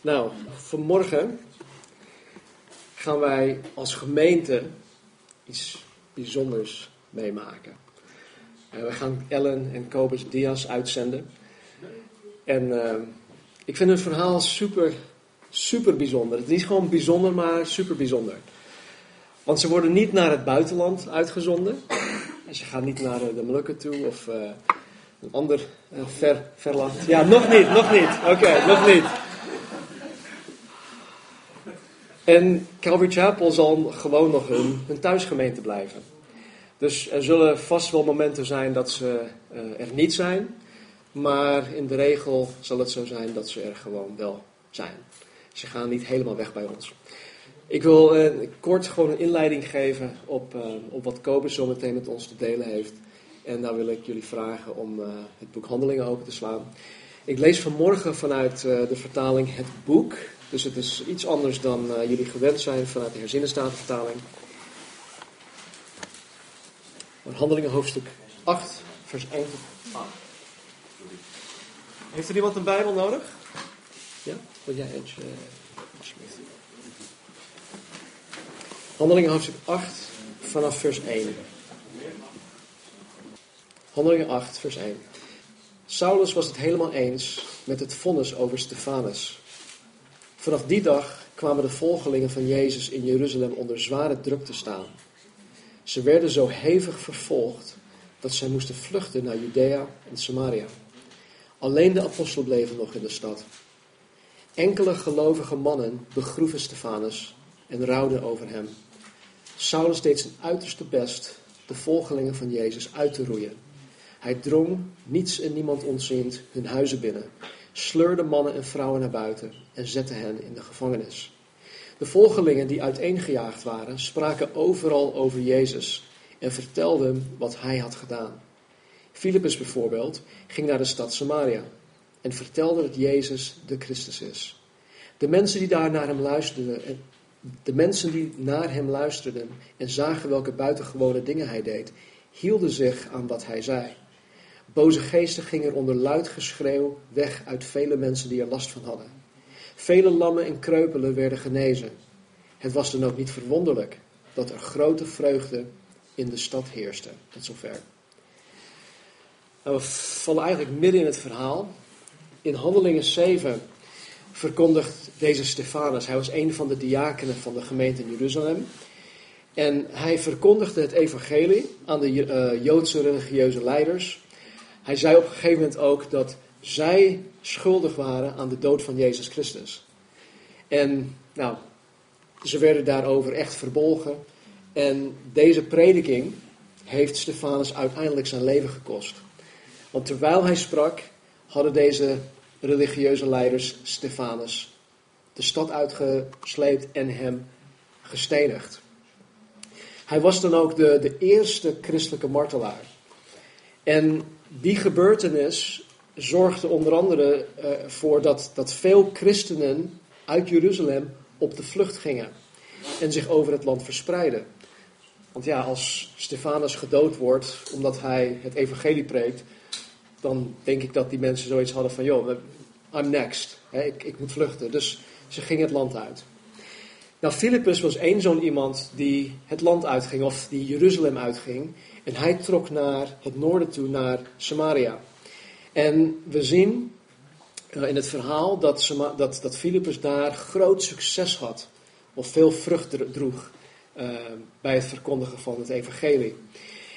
Nou, vanmorgen gaan wij als gemeente iets bijzonders meemaken. Uh, we gaan Ellen en Kobus Diaz uitzenden. En uh, ik vind hun verhaal super, super bijzonder. Het is gewoon bijzonder, maar super bijzonder. Want ze worden niet naar het buitenland uitgezonden. Ze gaan niet naar de Molukken toe of een ander ver, ver land. Ja, nog niet, nog niet. Oké, nog niet. En Calvary Chapel zal gewoon nog hun, hun thuisgemeente blijven. Dus er zullen vast wel momenten zijn dat ze uh, er niet zijn. Maar in de regel zal het zo zijn dat ze er gewoon wel zijn. Ze gaan niet helemaal weg bij ons. Ik wil uh, kort gewoon een inleiding geven op, uh, op wat Kobus zo meteen met ons te delen heeft. En daar wil ik jullie vragen om het boek Handelingen open te slaan. Ik lees vanmorgen vanuit de vertaling Het Boek. Dus het is iets anders dan jullie gewend zijn vanuit de herzinnenstatenvertaling. Handelingen hoofdstuk 8, vers 1 tot 8. Heeft er iemand een Bijbel nodig? Ja? Wil jij Edge, uh, alsjeblieft. Handelingen hoofdstuk 8, vanaf vers 1. Handelingen 8, vers 1. Saulus was het helemaal eens met het vonnis over Stefanus. Vanaf die dag kwamen de volgelingen van Jezus in Jeruzalem onder zware druk te staan. Ze werden zo hevig vervolgd dat zij moesten vluchten naar Judea en Samaria. Alleen de apostel bleven nog in de stad. Enkele gelovige mannen begroeven Stefanus en rouwden over hem. Saulus deed zijn uiterste best de volgelingen van Jezus uit te roeien. Hij drong, niets en niemand ontziend, hun huizen binnen, sleurde mannen en vrouwen naar buiten en zette hen in de gevangenis. De volgelingen die uiteengejaagd waren, spraken overal over Jezus en vertelden wat hij had gedaan. Filippus bijvoorbeeld ging naar de stad Samaria en vertelde dat Jezus de Christus is. De mensen die daar naar hem luisterden, de mensen die naar hem luisterden en zagen welke buitengewone dingen hij deed, hielden zich aan wat hij zei. Boze geesten gingen onder luid geschreeuw weg uit vele mensen die er last van hadden. Vele lammen en kreupelen werden genezen. Het was dan ook niet verwonderlijk dat er grote vreugde in de stad heerste. Tot zover. Nou, we vallen eigenlijk midden in het verhaal. In Handelingen 7 verkondigt deze Stefanus, hij was een van de diakenen van de gemeente in Jeruzalem. En hij verkondigde het evangelie aan de uh, Joodse religieuze leiders. Hij zei op een gegeven moment ook dat zij schuldig waren aan de dood van Jezus Christus. En nou, ze werden daarover echt verbolgen. En deze prediking heeft Stefanus uiteindelijk zijn leven gekost. Want terwijl hij sprak, hadden deze religieuze leiders Stefanus de stad uitgesleept en hem gestenigd. Hij was dan ook de, de eerste christelijke martelaar. En die gebeurtenis zorgde onder andere uh, voor dat, dat veel christenen uit Jeruzalem op de vlucht gingen en zich over het land verspreidden. Want ja, als Stefanus gedood wordt omdat hij het evangelie preekt, dan denk ik dat die mensen zoiets hadden van, joh, I'm next, ik, ik moet vluchten. Dus ze gingen het land uit. Nou, Filippus was één zo'n iemand die het land uitging, of die Jeruzalem uitging. En hij trok naar het noorden toe, naar Samaria. En we zien uh, in het verhaal dat, dat, dat Filippus daar groot succes had, of veel vrucht droeg uh, bij het verkondigen van het evangelie.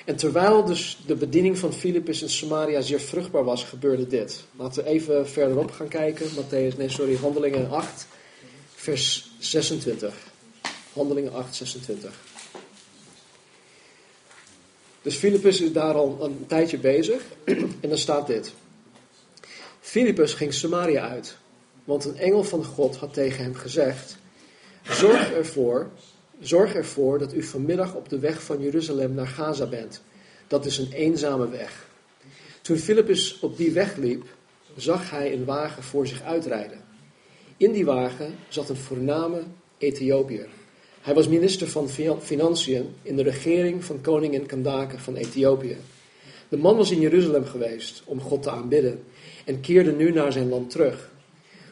En terwijl dus de bediening van Filippus in Samaria zeer vruchtbaar was, gebeurde dit. Laten we even verderop gaan kijken. Matthäus, nee, sorry, Handelingen 8, vers 26. Handelingen 8, 26. Dus Filippus is daar al een tijdje bezig. En dan staat dit. Filippus ging Samaria uit, want een engel van God had tegen hem gezegd: Zorg ervoor, zorg ervoor dat u vanmiddag op de weg van Jeruzalem naar Gaza bent. Dat is een eenzame weg. Toen Filippus op die weg liep, zag hij een wagen voor zich uitrijden. In die wagen zat een voorname Ethiopiër. Hij was minister van Financiën in de regering van koningin Kandake van Ethiopië. De man was in Jeruzalem geweest om God te aanbidden en keerde nu naar zijn land terug.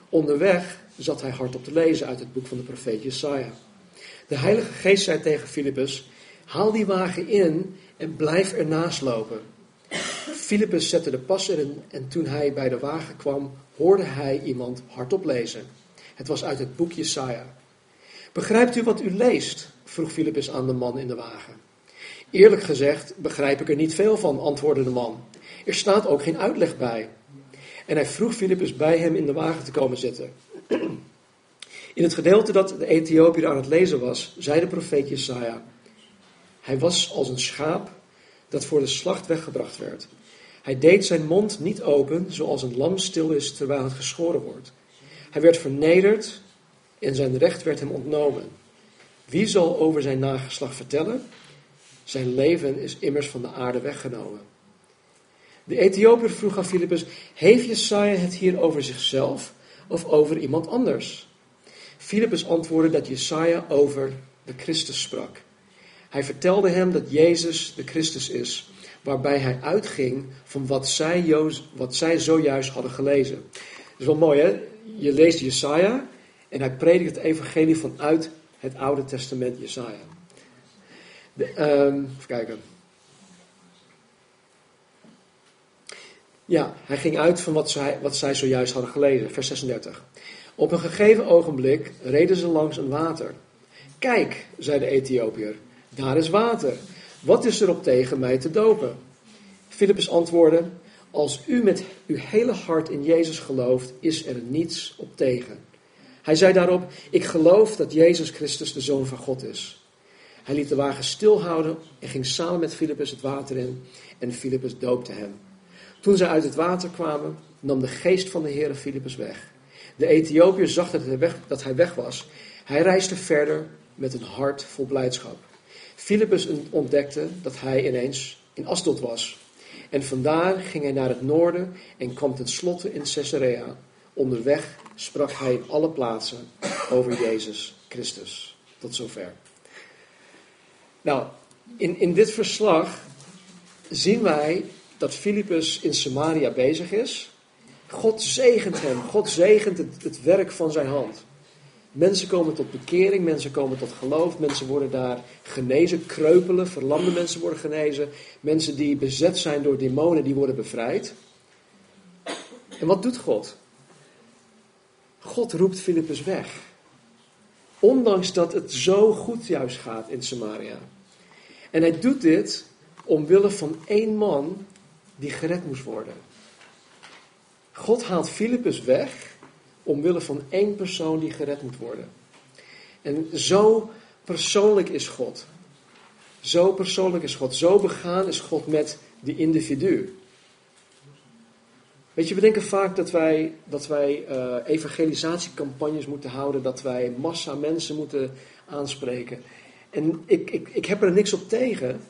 Onderweg zat hij hardop te lezen uit het boek van de profeet Jesaja. De Heilige Geest zei tegen Filippus: Haal die wagen in en blijf ernaast lopen. Filippus zette de pas in en toen hij bij de wagen kwam, hoorde hij iemand hardop lezen. Het was uit het boek Jesaja. Begrijpt u wat u leest? vroeg Filippus aan de man in de wagen. Eerlijk gezegd begrijp ik er niet veel van, antwoordde de man. Er staat ook geen uitleg bij. En hij vroeg Filippus bij hem in de wagen te komen zitten. In het gedeelte dat de Ethiopiër aan het lezen was, zei de profeet Jesaja: Hij was als een schaap dat voor de slacht weggebracht werd. Hij deed zijn mond niet open, zoals een lam stil is terwijl het geschoren wordt. Hij werd vernederd en zijn recht werd hem ontnomen. Wie zal over zijn nageslacht vertellen? Zijn leven is immers van de aarde weggenomen. De Ethiopiër vroeg aan Filippus: Heeft Jesaja het hier over zichzelf of over iemand anders? Filippus antwoordde dat Jesaja over de Christus sprak. Hij vertelde hem dat Jezus de Christus is, waarbij hij uitging van wat zij, wat zij zojuist hadden gelezen. Dat is wel mooi hè? Je leest Jesaja en hij predikt het evangelie vanuit het Oude Testament Jesaja. De, um, even kijken. Ja, hij ging uit van wat zij, wat zij zojuist hadden gelezen, vers 36. Op een gegeven ogenblik reden ze langs een water. Kijk, zei de Ethiopiër, daar is water. Wat is er op tegen mij te dopen? Filippus antwoordde, als u met uw hele hart in Jezus gelooft, is er niets op tegen. Hij zei daarop, ik geloof dat Jezus Christus de Zoon van God is. Hij liet de wagen stilhouden en ging samen met Filippus het water in en Filippus doopte hem. Toen zij uit het water kwamen, nam de geest van de Heere Filippus weg. De Ethiopiër zag dat hij, weg, dat hij weg was. Hij reisde verder met een hart vol blijdschap. Filippus ontdekte dat hij ineens in Asdod was. En vandaar ging hij naar het noorden en kwam tenslotte in Caesarea. Onderweg sprak hij in alle plaatsen over Jezus Christus. Tot zover. Nou, in, in dit verslag zien wij dat Filippus in Samaria bezig is. God zegent hem. God zegent het, het werk van zijn hand. Mensen komen tot bekering, mensen komen tot geloof, mensen worden daar genezen, kreupelen, verlamde mensen worden genezen, mensen die bezet zijn door demonen, die worden bevrijd. En wat doet God? God roept Filippus weg. Ondanks dat het zo goed juist gaat in Samaria. En hij doet dit omwille van één man die gered moest worden. God haalt Filippus weg omwille van één persoon die gered moet worden. En zo persoonlijk is God. Zo persoonlijk is God. Zo begaan is God met die individu. Weet je, we denken vaak dat wij, dat wij uh, evangelisatiecampagnes moeten houden, dat wij massa mensen moeten aanspreken. En ik, ik, ik heb er niks op tegen,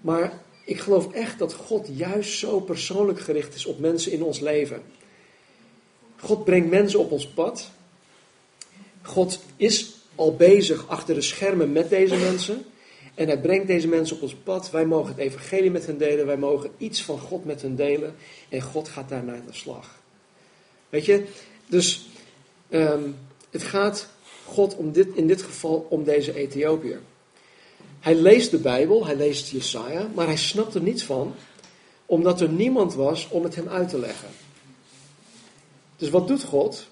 maar ik geloof echt dat God juist zo persoonlijk gericht is op mensen in ons leven. God brengt mensen op ons pad. God is al bezig achter de schermen met deze mensen. En hij brengt deze mensen op ons pad. Wij mogen het evangelie met hen delen. Wij mogen iets van God met hen delen. En God gaat daarna aan de slag. Weet je? Dus um, het gaat God om dit, in dit geval om deze Ethiopiër. Hij leest de Bijbel, hij leest Jesaja, maar hij snapt er niets van, omdat er niemand was om het hem uit te leggen. Dus wat doet God?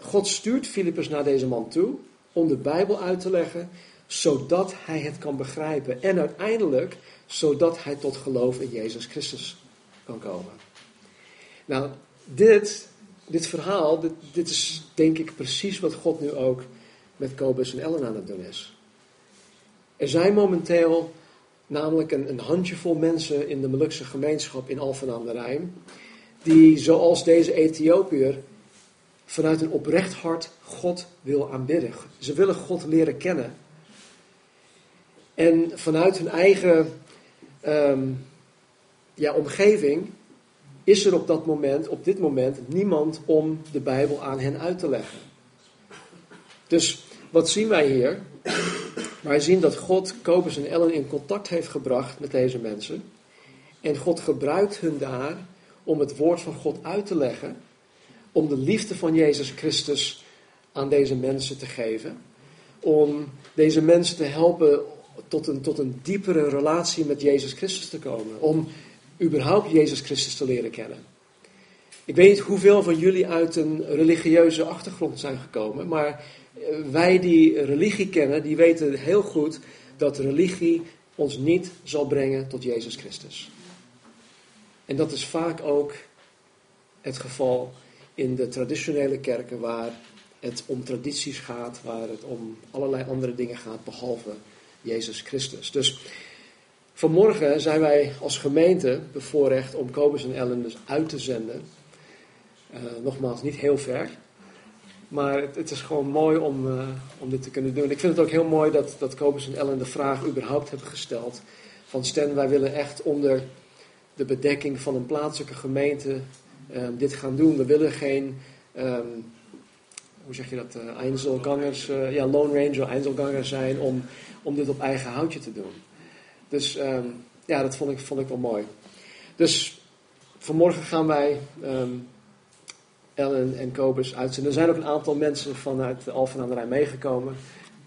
God stuurt Filippus naar deze man toe om de Bijbel uit te leggen, zodat hij het kan begrijpen. En uiteindelijk, zodat hij tot geloof in Jezus Christus kan komen. Nou, dit, dit verhaal, dit, is denk ik precies wat God nu ook met Kobus en Ellen aan het doen is. Er zijn momenteel namelijk een, een handjevol mensen in de Molukse gemeenschap in Alphen aan de Rijn, die zoals deze Ethiopiër vanuit een oprecht hart God wil aanbidden. Ze willen God leren kennen. En vanuit hun eigen ehm, ja, omgeving is er op dat moment, op dit moment, niemand om de Bijbel aan hen uit te leggen. Dus wat zien wij hier? Wij zien dat God Kobus en Ellen in contact heeft gebracht met deze mensen. En God gebruikt hun daar om het woord van God uit te leggen. om de liefde van Jezus Christus aan deze mensen te geven. Om deze mensen te helpen tot een, tot een diepere relatie met Jezus Christus te komen. Om überhaupt Jezus Christus te leren kennen. Ik weet niet hoeveel van jullie uit een religieuze achtergrond zijn gekomen, maar wij die religie kennen, die weten heel goed dat religie ons niet zal brengen tot Jezus Christus. En dat is vaak ook het geval in de traditionele kerken waar het om tradities gaat, waar het om allerlei andere dingen gaat behalve Jezus Christus. Dus vanmorgen zijn wij als gemeente bevoorrecht om Kobus en Ellen dus uit te zenden. Uh, nogmaals, niet heel ver. Maar het, het is gewoon mooi om, uh, om dit te kunnen doen. Ik vind het ook heel mooi dat, dat Kobus en Ellen de vraag überhaupt hebben gesteld. Van Stan, wij willen echt onder de bedekking van een plaatselijke gemeente um, dit gaan doen. We willen geen, um, hoe zeg je dat, uh, Einzelgangers, uh, ja, Lone Ranger, Einzelgangers zijn om, om dit op eigen houtje te doen. Dus um, ja, dat vond ik, vond ik wel mooi. Dus vanmorgen gaan wij Ellen en Kobus uitzenden. Er zijn ook een aantal mensen vanuit Alphen aan de Rijn meegekomen.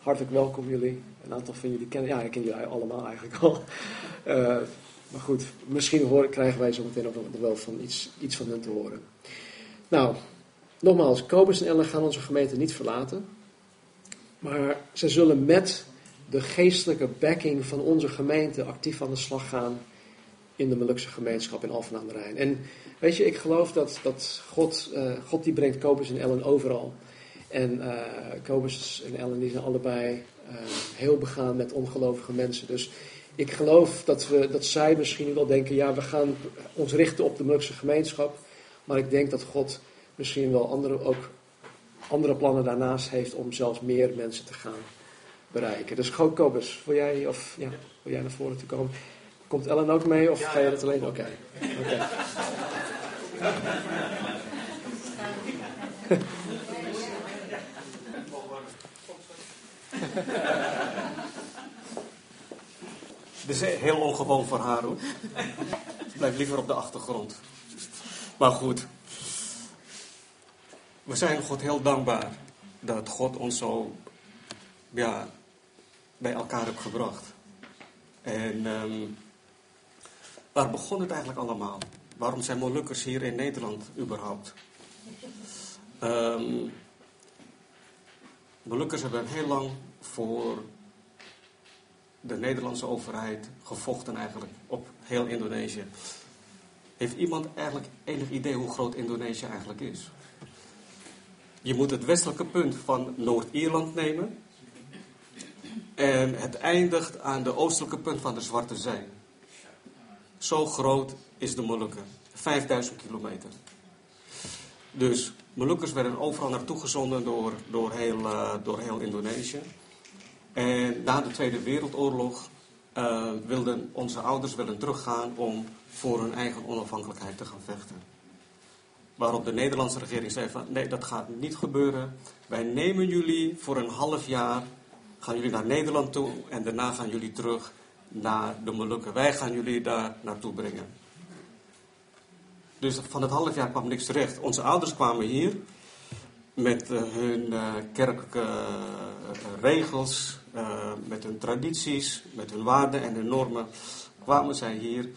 Hartelijk welkom jullie. Een aantal van jullie kennen, ja, ik ken jullie allemaal eigenlijk al. Uh, maar goed, misschien horen, krijgen wij zo meteen ook wel van iets, iets van hen te horen. Nou, nogmaals, Kobus en Ellen gaan onze gemeente niet verlaten. Maar ze zullen met de geestelijke backing van onze gemeente actief aan de slag gaan in de Molukse gemeenschap in Alphen aan de Rijn. En weet je, ik geloof dat, dat God, uh, God die brengt Kobus en Ellen overal. En uh, Kobus en Ellen die zijn allebei uh, heel begaan met ongelovige mensen. Dus ik geloof dat, we, dat zij misschien wel denken, ja, we gaan ons richten op de Molukse gemeenschap. Maar ik denk dat God misschien wel andere, ook andere plannen daarnaast heeft om zelfs meer mensen te gaan bereiken. Dus Kobus, wil jij, of, ja, wil jij naar voren te komen? Komt Ellen ook mee of ga je dat alleen? Oké. Okay. Dit is heel ongewoon voor haar hoor. Ze blijft liever op de achtergrond. Maar goed. We zijn God heel dankbaar dat God ons zo ja, bij elkaar heeft gebracht. En um, waar begon het eigenlijk allemaal? Waarom zijn Molukkers hier in Nederland überhaupt? Um, Molukkers hebben heel lang voor de Nederlandse overheid gevochten eigenlijk op heel Indonesië. Heeft iemand eigenlijk enig idee hoe groot Indonesië eigenlijk is? Je moet het westelijke punt van Noord-Ierland nemen. En het eindigt aan de oostelijke punt van de Zwarte Zee. Zo groot is de Molukken. 5000 kilometer. Dus Molukkers werden overal naartoe gezonden door, door, heel, uh, door heel Indonesië. En na de Tweede Wereldoorlog uh, wilden onze ouders willen teruggaan om voor hun eigen onafhankelijkheid te gaan vechten. Waarop de Nederlandse regering zei van nee, dat gaat niet gebeuren. Wij nemen jullie voor een half jaar, gaan jullie naar Nederland toe en daarna gaan jullie terug naar de Molukken. Wij gaan jullie daar naartoe brengen. Dus van het half jaar kwam niks terecht. Onze ouders kwamen hier met uh, hun uh, kerkelijke uh, regels, met hun tradities, met hun waarden en hun normen. Kwamen zij hier,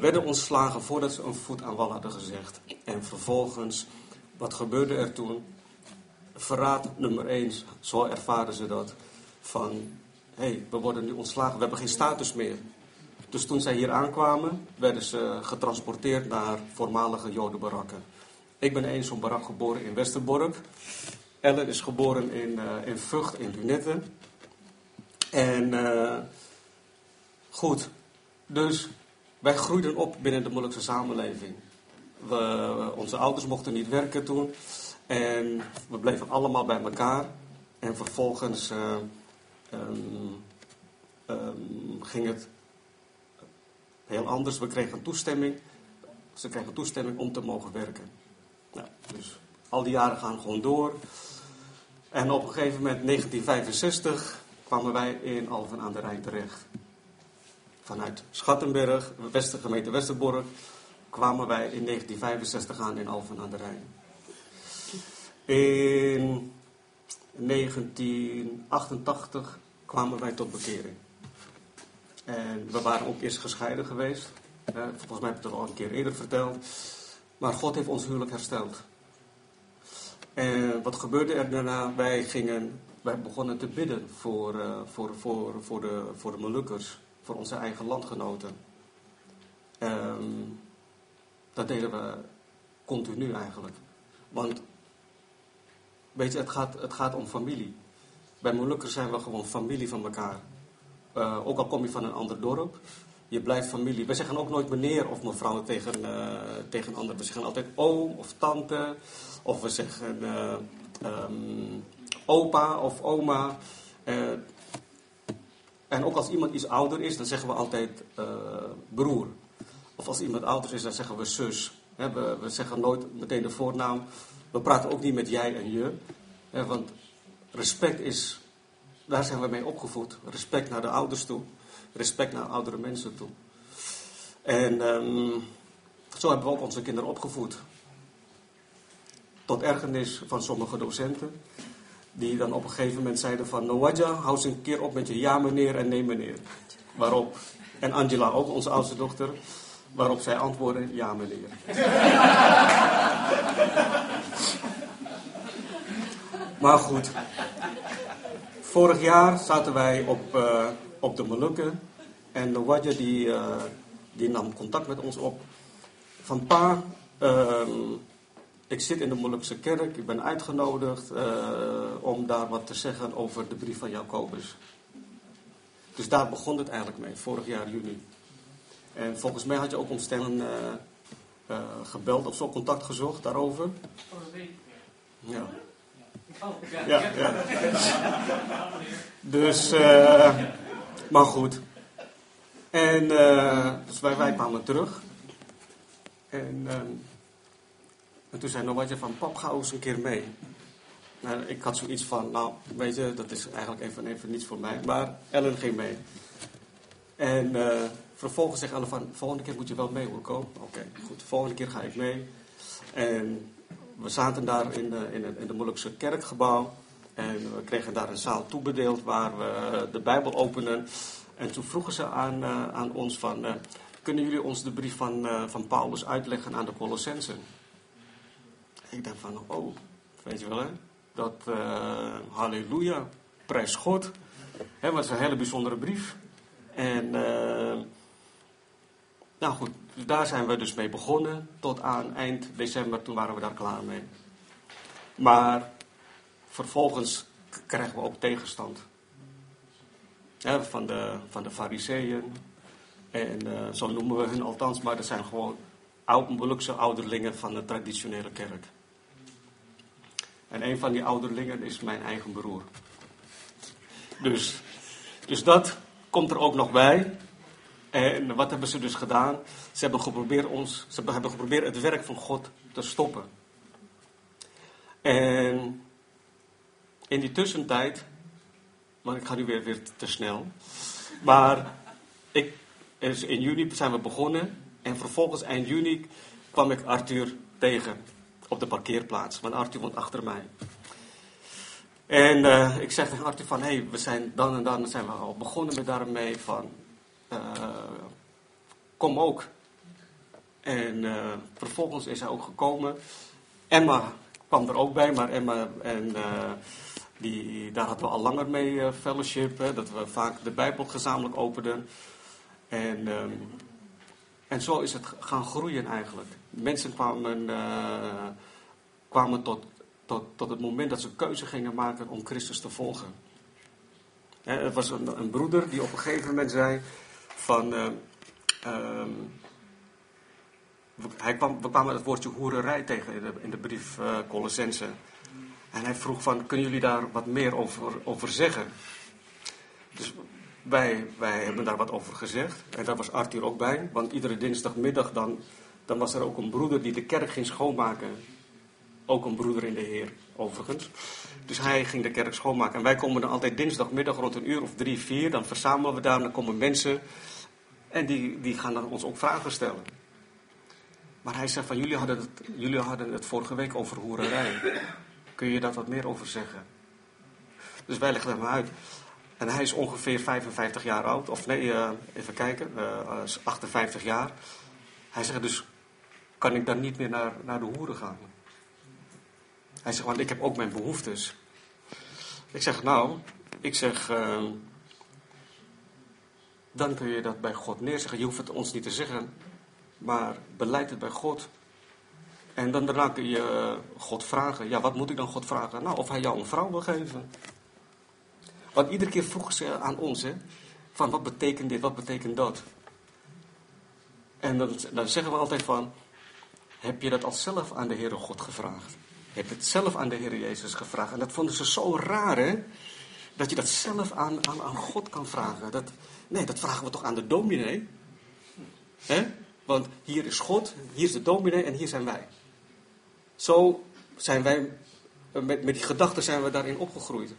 werden ontslagen voordat ze een voet aan wal hadden gezegd. En vervolgens, wat gebeurde er toen? Verraad nummer één, zo ervaren ze dat. Van, hey, we worden nu ontslagen, we hebben geen status meer. Dus toen zij hier aankwamen, werden ze getransporteerd naar voormalige jodenbarakken. Ik ben eens zo'n barak geboren in Westerbork. Ellen is geboren in, uh, in Vught, in Lunette. En uh, goed, dus wij groeiden op binnen de Molukse samenleving. We, onze ouders mochten niet werken toen. En we bleven allemaal bij elkaar. En vervolgens uh, um, um, ging het heel anders. We kregen toestemming. Ze kregen toestemming om te mogen werken. Nou, dus al die jaren gaan gewoon door. En op een gegeven moment, 1965, kwamen wij in Alphen aan de Rijn terecht. Vanuit Schattenberg, Wester, gemeente Westerbork, kwamen wij in 1965 aan in Alphen aan de Rijn. In 1988 kwamen wij tot bekering. En we waren ook eerst gescheiden geweest. Eh, volgens mij heb ik het al een keer eerder verteld. Maar God heeft ons huwelijk hersteld. En wat gebeurde er daarna? Wij, gingen, wij begonnen te bidden voor, uh, voor, voor, voor, de, voor de Molukkers, voor onze eigen landgenoten. Um, dat deden we continu eigenlijk. Want, weet je, het gaat, het gaat om familie. Bij Molukkers zijn we gewoon familie van elkaar. Uh, ook al kom je van een ander dorp, je blijft familie. We zeggen ook nooit meneer of mevrouw tegen, uh, tegen anderen. We zeggen altijd oom of tante. Of we zeggen uh, um, opa of oma. En ook als iemand iets ouder is, dan zeggen we altijd broer. Of als iemand ouder is, dan zeggen we zus. we, we, zeggen nooit meteen de voornaam. We praten ook niet met jij en je. want respect is, daar zijn we mee opgevoed. Respect naar de ouders toe respect naar oudere mensen toe. En um, zo hebben we ook onze kinderen opgevoed. Tot ergernis van sommige docenten. Die dan op een gegeven moment zeiden van... Noadja, hou eens een keer op met je ja meneer en nee meneer. Waarop... En Angela ook, onze oudste dochter. Waarop zij antwoordde ja meneer. maar goed. Vorig jaar zaten wij op... Uh, op de Molukken. En de Wadja die, uh, die nam contact met ons op. Van pa, uh, ik zit in de Molukse kerk, ik ben uitgenodigd uh, om daar wat te zeggen over de brief van Jacobus. Dus daar begon het eigenlijk mee, vorig jaar juni. En volgens mij had je ook omstellen uh, gebeld of zo contact gezocht daarover. Ja. Ja, ja. Dus, uh, maar goed. En uh, dus wij, kwamen terug. En, uh, en toen zei Nowadje van, pap, ga eens een keer mee. Nou, ik had zoiets van, nou, weet je, dat is eigenlijk even, even niets voor mij. Maar Ellen ging mee. En uh, vervolgens zegt Ellen van, volgende keer moet je wel mee hoor. Oké, okay, goed, volgende keer ga ik mee. En we zaten daar in de, in de, in de Molukse kerkgebouw. En we kregen daar een zaal toebedeeld waar we de Bijbel openen. En toen vroegen ze aan, uh, aan ons van, uh, kunnen jullie ons de brief van, uh, van Paulus uitleggen aan de Colossensen? Ik dacht van, oh, weet je wel hè, dat, halleluja, prijs God. Wat is een hele bijzondere brief. En, nou goed, daar zijn we dus mee begonnen. Tot aan eind december, toen waren we daar klaar mee. Maar vervolgens krijgen we ook tegenstand. Van de, van de fariseeën. En uh, zo noemen we hun althans, maar dat zijn gewoon oud ouderlingen van de traditionele kerk. En een van die ouderlingen is mijn eigen broer. Dus, dus dat komt er ook nog bij. En wat hebben ze dus gedaan? Ze hebben geprobeerd, ons, ze hebben geprobeerd het werk van God te stoppen. En in die tussentijd, maar ik ga nu weer, weer te snel. Maar ik, dus in juni zijn we begonnen. En vervolgens eind juni kwam ik Arthur tegen op de parkeerplaats. Want Arthur woont achter mij. En uh, ik zeg tegen Arthur van, hé, hey, we zijn dan en dan zijn we al begonnen met daarmee van, kom ook. En uh, vervolgens is hij ook gekomen. Emma kwam er ook bij, maar Emma en die, daar hadden we al langer mee uh, fellowship, hè, dat we vaak de Bijbel gezamenlijk openden. En, um, en zo is het gaan groeien eigenlijk. Mensen kwamen, kwamen tot, tot, tot het moment dat ze keuze gingen maken om Christus te volgen. Hè, er was een, broeder die op een gegeven moment zei van... Uh, um, hij kwam, we kwamen het woordje hoererij tegen in de, in de brief uh. En hij vroeg van, kunnen jullie daar wat meer over, over zeggen? Dus wij, wij hebben daar wat over gezegd. En daar was Arthur ook bij. Want iedere dinsdagmiddag dan, dan was er ook een broeder die de kerk ging schoonmaken. Ook een broeder in de Heer, overigens. Dus hij ging de kerk schoonmaken. En wij komen dan altijd dinsdagmiddag rond een uur of drie, vier. Dan verzamelen we daar, dan komen mensen. En die, die gaan dan ons ook vragen stellen. Maar hij zegt van, jullie hadden het, jullie hadden het vorige week over hoererij. Kun je daar wat meer over zeggen? Dus wij leggen hem uit. En hij is ongeveer 55 jaar oud. Of nee, uh, even kijken. Uh, 58 jaar. Hij zegt dus, kan ik dan niet meer naar, naar de hoeren gaan? Hij zegt, want ik heb ook mijn behoeftes. Ik zeg, nou, ik zeg, uh, dan kun je dat bij God neerzeggen. Je hoeft het ons niet te zeggen, maar beleid het bij God. En dan daarna kun je God vragen. Ja, wat moet ik dan God vragen? Nou, of hij jou een vrouw wil geven. Want iedere keer vroegen ze aan ons, hè, van wat betekent dit, wat betekent dat? En dan, dan zeggen we altijd van, heb je dat al zelf aan de Heere God gevraagd? Heb het zelf aan de Heer Jezus gevraagd? En dat vonden ze zo raar, hè? Dat je dat zelf aan, aan, aan God kan vragen. Dat, nee, dat vragen we toch aan de dominee? hè? Want hier is God, hier is de dominee en hier zijn wij. Zo zijn wij, met, met die gedachten zijn we daarin opgegroeid.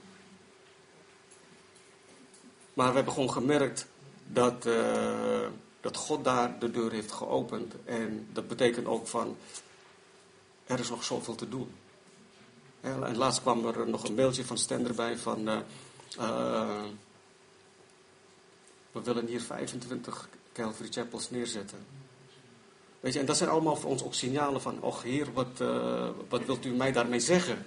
Maar we hebben gewoon gemerkt dat, uh, dat God daar de deur heeft geopend. En dat betekent ook van, er is nog zoveel te doen. En laatst kwam er nog een mailtje van Stender bij van, uh, uh, we willen hier 25 Calvary Chapels neerzetten. Weet je, en dat zijn allemaal voor ons ook signalen van, och heer, wat, wat wilt u mij daarmee zeggen?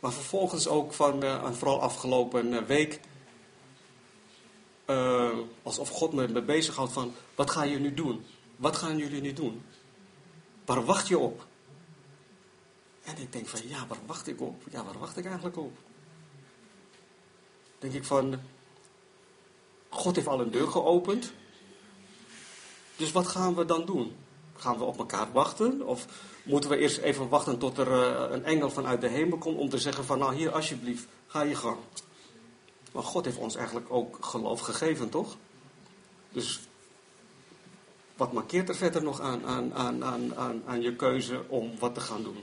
Maar vervolgens ook van, uh, vooral afgelopen week, alsof God me, me bezighoudt van, wat ga je nu doen? Wat gaan jullie nu doen? Waar wacht je op? En ik denk van, ja, waar wacht ik op? Ja, waar wacht ik eigenlijk op? Denk ik van, God heeft al een deur geopend. Dus wat gaan we dan doen? Gaan we op elkaar wachten? Of moeten we eerst even wachten tot er uh, een engel vanuit de hemel komt om te zeggen van, nou hier alsjeblieft, ga je gang. Maar God heeft ons eigenlijk ook geloof gegeven, toch? Dus wat markeert er verder nog aan, aan, aan, aan, aan, je keuze om wat te gaan doen?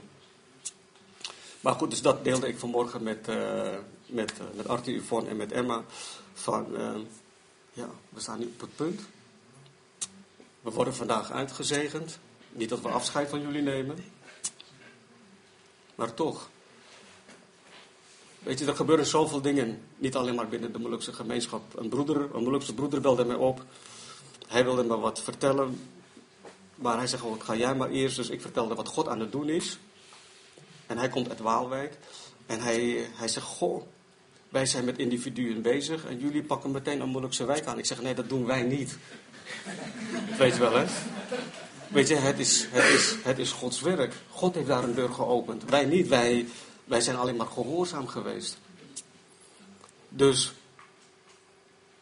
Maar goed, dus dat deelde ik vanmorgen met, uh, met, uh, met Arthur, Yvonne en met Emma. Van, uh, ja, we staan nu op het punt. We worden vandaag uitgezegend. Niet dat we afscheid van jullie nemen. Maar toch. Weet je, er gebeuren zoveel dingen. Niet alleen maar binnen de Molukse gemeenschap. Een broeder, een Molukse broeder belde mij op. Hij wilde me wat vertellen. Maar hij zegt gewoon, ga jij maar eerst. Dus ik vertelde wat God aan het doen is. En hij komt uit Waalwijk. En hij, hij zegt, goh, wij zijn met individuen bezig. En jullie pakken meteen een Molukse wijk aan. Ik zeg, nee, dat doen wij niet. Weet je wel, hè? Weet je, het is, het, is, het is Gods werk. God heeft daar een deur geopend. Wij niet. Wij, wij zijn alleen maar gehoorzaam geweest. Dus,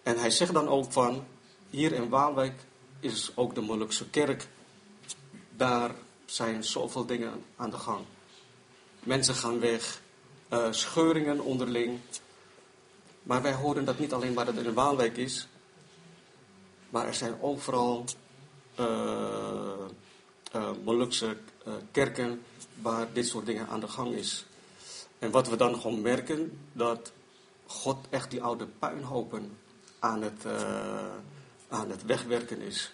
en hij zegt dan ook van, hier in Waalwijk is ook de Molukse kerk. Daar zijn zoveel dingen aan de gang. Mensen gaan weg, uh, scheuringen onderling. Maar wij horen dat niet alleen waar het in Waalwijk is. Maar er zijn overal uh, uh, Molukse kerken waar dit soort dingen aan de gang is. En wat we dan gewoon merken, dat God echt die oude puinhopen aan het, aan het wegwerken is.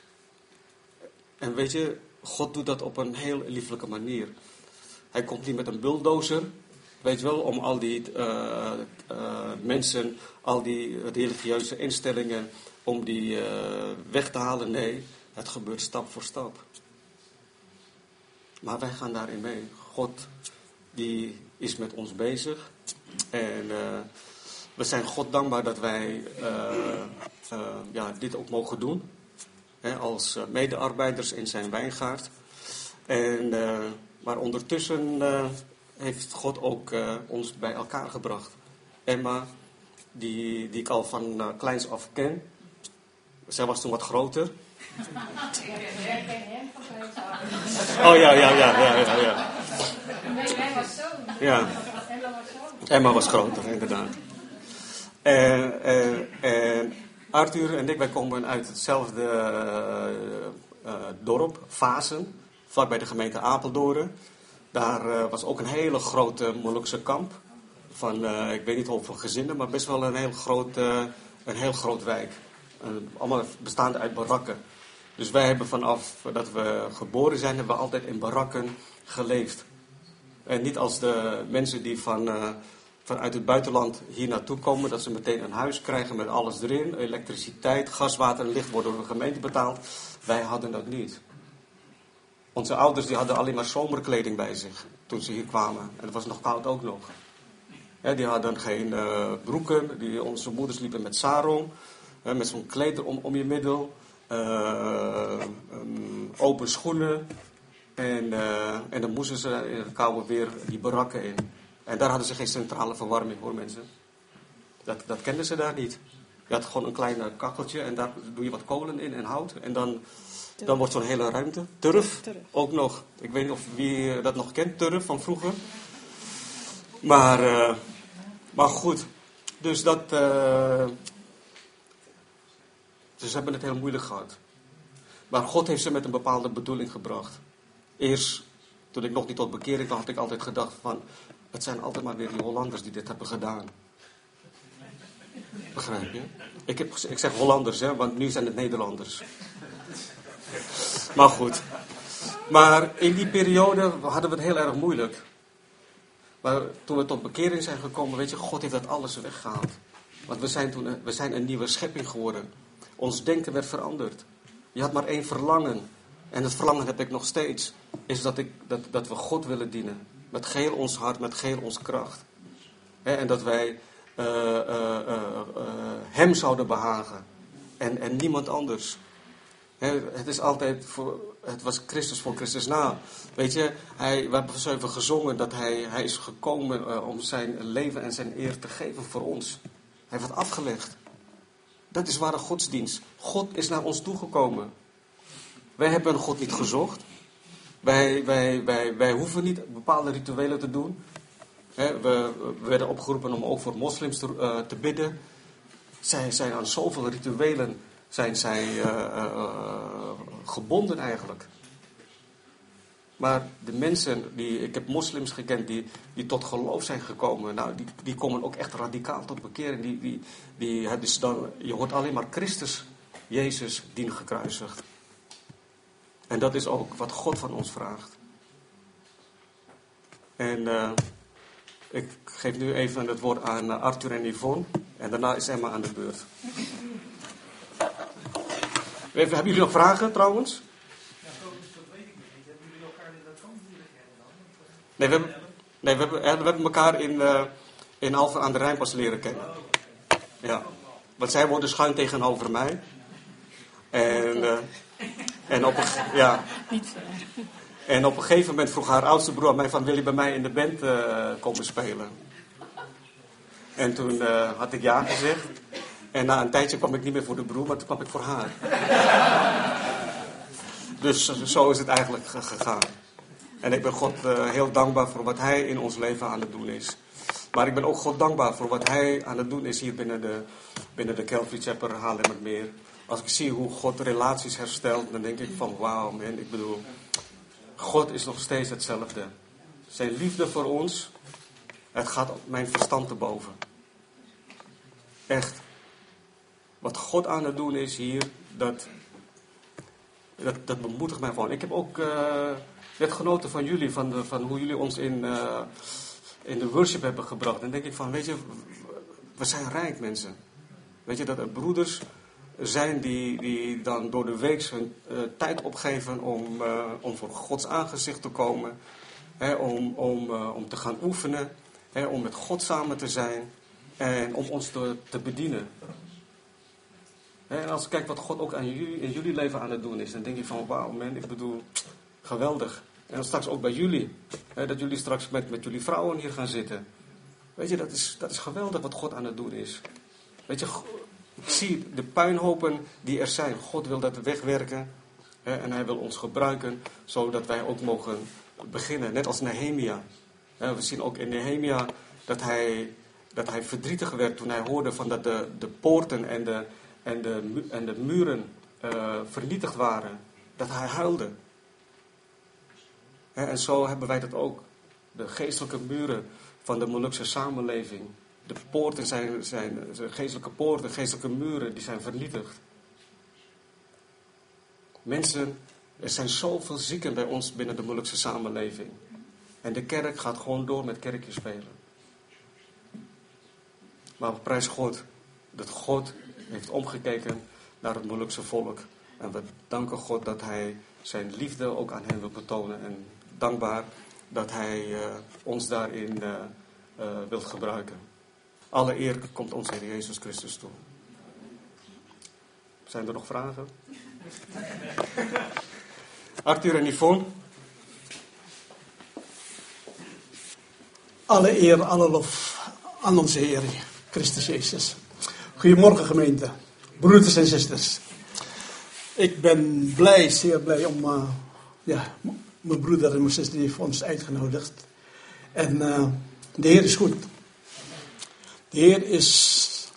En weet je, God doet dat op een heel lieflijke manier. Hij komt niet met een bulldozer, weet je wel, om al die uh, uh, mensen, al die religieuze instellingen, om die uh, weg te halen. Nee, het gebeurt stap voor stap. Maar wij gaan daarin mee. God, die is met ons bezig. En we zijn God dankbaar dat wij ja, dit ook mogen doen. Hè, als medearbeiders in zijn wijngaard. En maar ondertussen uh, heeft God ook uh, ons bij elkaar gebracht. Emma, die, die ik al van uh, kleins af ken. Zij was toen wat groter. Oh ja, ja, ja, ja, ja. ja. Nee, hij was zo. Ja. Emma was groter, inderdaad. En, en, en Arthur en ik, wij komen uit hetzelfde uh, dorp, Fasen vlakbij de gemeente Apeldoorn. Daar uh, was ook een hele grote Molukse kamp. Van, uh, ik weet niet hoeveel gezinnen, maar best wel een heel groot, uh, een heel groot wijk. allemaal bestaande uit barakken. Dus wij hebben vanaf dat we geboren zijn, hebben we altijd in barakken geleefd. En niet als de mensen die van, vanuit het buitenland hier naartoe komen, dat ze meteen een huis krijgen met alles erin. Elektriciteit, gas, water en licht worden door de gemeente betaald. Wij hadden dat niet. Onze ouders die hadden alleen maar zomerkleding bij zich toen ze hier kwamen. En het was nog koud ook nog. die hadden geen uh, broeken. Die, onze moeders liepen met sarong. met zo'n kleed om, om je middel. Uh, um, open schoenen. En, uh, en dan moesten ze in het koude weer die barakken in. En daar hadden ze geen centrale verwarming hoor mensen. Dat, dat kenden ze daar niet. Je had gewoon een klein kacheltje en daar doe je wat kolen in en hout. En dan dan wordt zo'n hele ruimte. Turf, ook nog. Ik weet niet of wie dat nog kent, turf van vroeger. Maar, uh, maar goed. Dus dat. Uh, ze hebben het heel moeilijk gehad. Maar God heeft ze met een bepaalde bedoeling gebracht. Eerst, toen ik nog niet tot bekering kwam, had ik altijd gedacht van... Het zijn altijd maar weer die Hollanders die dit hebben gedaan. Begrijp je? Ik, heb, ik zeg Hollanders, hè, want nu zijn het Nederlanders. Maar goed. Maar in die periode hadden we het heel erg moeilijk. Maar toen we tot bekering zijn gekomen, weet je, God heeft dat alles weggehaald. Want we zijn toen we zijn een nieuwe schepping geworden. Ons denken werd veranderd. Je had maar één verlangen. En het verlangen heb ik nog steeds. Is dat, ik, dat, dat we God willen dienen. Met geheel ons hart, met geheel onze kracht. en dat wij uh, Hem zouden behagen. En, en niemand anders het is altijd voor, het was Christus voor Christus na. Weet je, hij, we hebben zo even gezongen dat hij, hij is gekomen uh, om zijn leven en zijn eer te geven voor ons. Hij het afgelegd. Dat is ware godsdienst. God is naar ons toegekomen. Wij hebben God niet gezocht. Wij, wij, wij, wij hoeven niet bepaalde rituelen te doen. we, we, werden opgeroepen om ook voor moslims te, uh, te bidden. Zij zijn aan zoveel rituelen zijn zij uh, gebonden eigenlijk. Maar de mensen, die, ik heb moslims gekend die, die tot geloof zijn gekomen, nou, die, die komen ook echt radicaal tot bekering. Die, die, die, dus dan, je hoort alleen maar Christus, Jezus, dien gekruisigd. En dat is ook wat God van ons vraagt. En uh, ik geef nu even het woord aan Arthur en Yvonne. En daarna is Emma aan de beurt. Hebben jullie nog vragen trouwens? Ja, zo weet ik niet. Hebben jullie elkaar in dat kamp leren kennen dan? Nee, we hebben, nee, we hebben, we hebben elkaar in, uh, in Alphen aan de Rijn pas leren kennen. Ja. Want zij woonde schuin tegenover mij. En, uh, en, op een, ja. en op een gegeven moment vroeg haar oudste broer mij van... wil je bij mij in de band uh, komen spelen? En toen had ik ja gezegd. En na een tijdje kwam ik niet meer voor de broer, maar toen kwam ik voor haar. dus zo is het eigenlijk gegaan. En ik ben God uh, heel dankbaar voor wat Hij in ons leven aan het doen is. Maar ik ben ook God dankbaar voor wat Hij aan het doen is hier binnen de, binnen de Calvary Chapel Haarlemmermeer. Als ik zie hoe God relaties herstelt, dan denk ik van wauw man, ik bedoel, God is nog steeds hetzelfde. Zijn liefde voor ons, het gaat op mijn verstand te boven. Echt wat God aan het doen is hier, dat, dat, dat bemoedigt mij gewoon. Ik heb ook uh, net genoten van jullie, van, de, van hoe jullie ons in, uh, in de worship hebben gebracht. En denk ik van, weet je, we zijn rijk mensen. Weet je, dat er broeders zijn die, die dan door de week hun uh, tijd opgeven om, om voor Gods aangezicht te komen. Hè, om, om, om te gaan oefenen. Hè, om met God samen te zijn. En om ons te, te bedienen. En als ik kijk wat God ook aan jullie, in jullie leven aan het doen is, dan denk ik van wauw man, ik bedoel, geweldig. En straks ook bij jullie. Hè, dat jullie straks met, met jullie vrouwen hier gaan zitten. Weet je, dat is, dat is geweldig wat God aan het doen is. Weet je, ik zie de puinhopen die er zijn. God wil dat wegwerken. Hè, en hij wil ons gebruiken, zodat wij ook mogen beginnen. Net als Nehemia. we zien ook in Nehemia dat hij, dat hij verdrietig werd toen hij hoorde van dat de, de poorten en de, en de, en de muren uh, vernietigd waren, dat hij huilde. en zo hebben wij dat ook. De geestelijke muren van de Molukse samenleving. De poorten zijn, zijn, geestelijke poorten, geestelijke muren, die zijn vernietigd. Mensen, er zijn zoveel zieken bij ons binnen de Molukse samenleving. En de kerk gaat gewoon door met kerkjes spelen. Maar prijzen God dat God heeft omgekeken naar het moeilijkste volk. En we danken God dat Hij zijn liefde ook aan hen wil betonen. En dankbaar dat Hij uh, ons daarin uh, uh, wil gebruiken. Alle eer komt ons Heer Jezus Christus toe. Zijn er nog vragen? Arthur en Yvonne. Alle eer, alle lof aan onze Heer Christus Jezus. Goedemorgen gemeente, broeders en zusters. Ik ben blij, zeer blij om, uh, ja, mijn broeder en mijn zuster voor ons uitgenodigd. En uh, de Heer is goed. De Heer is,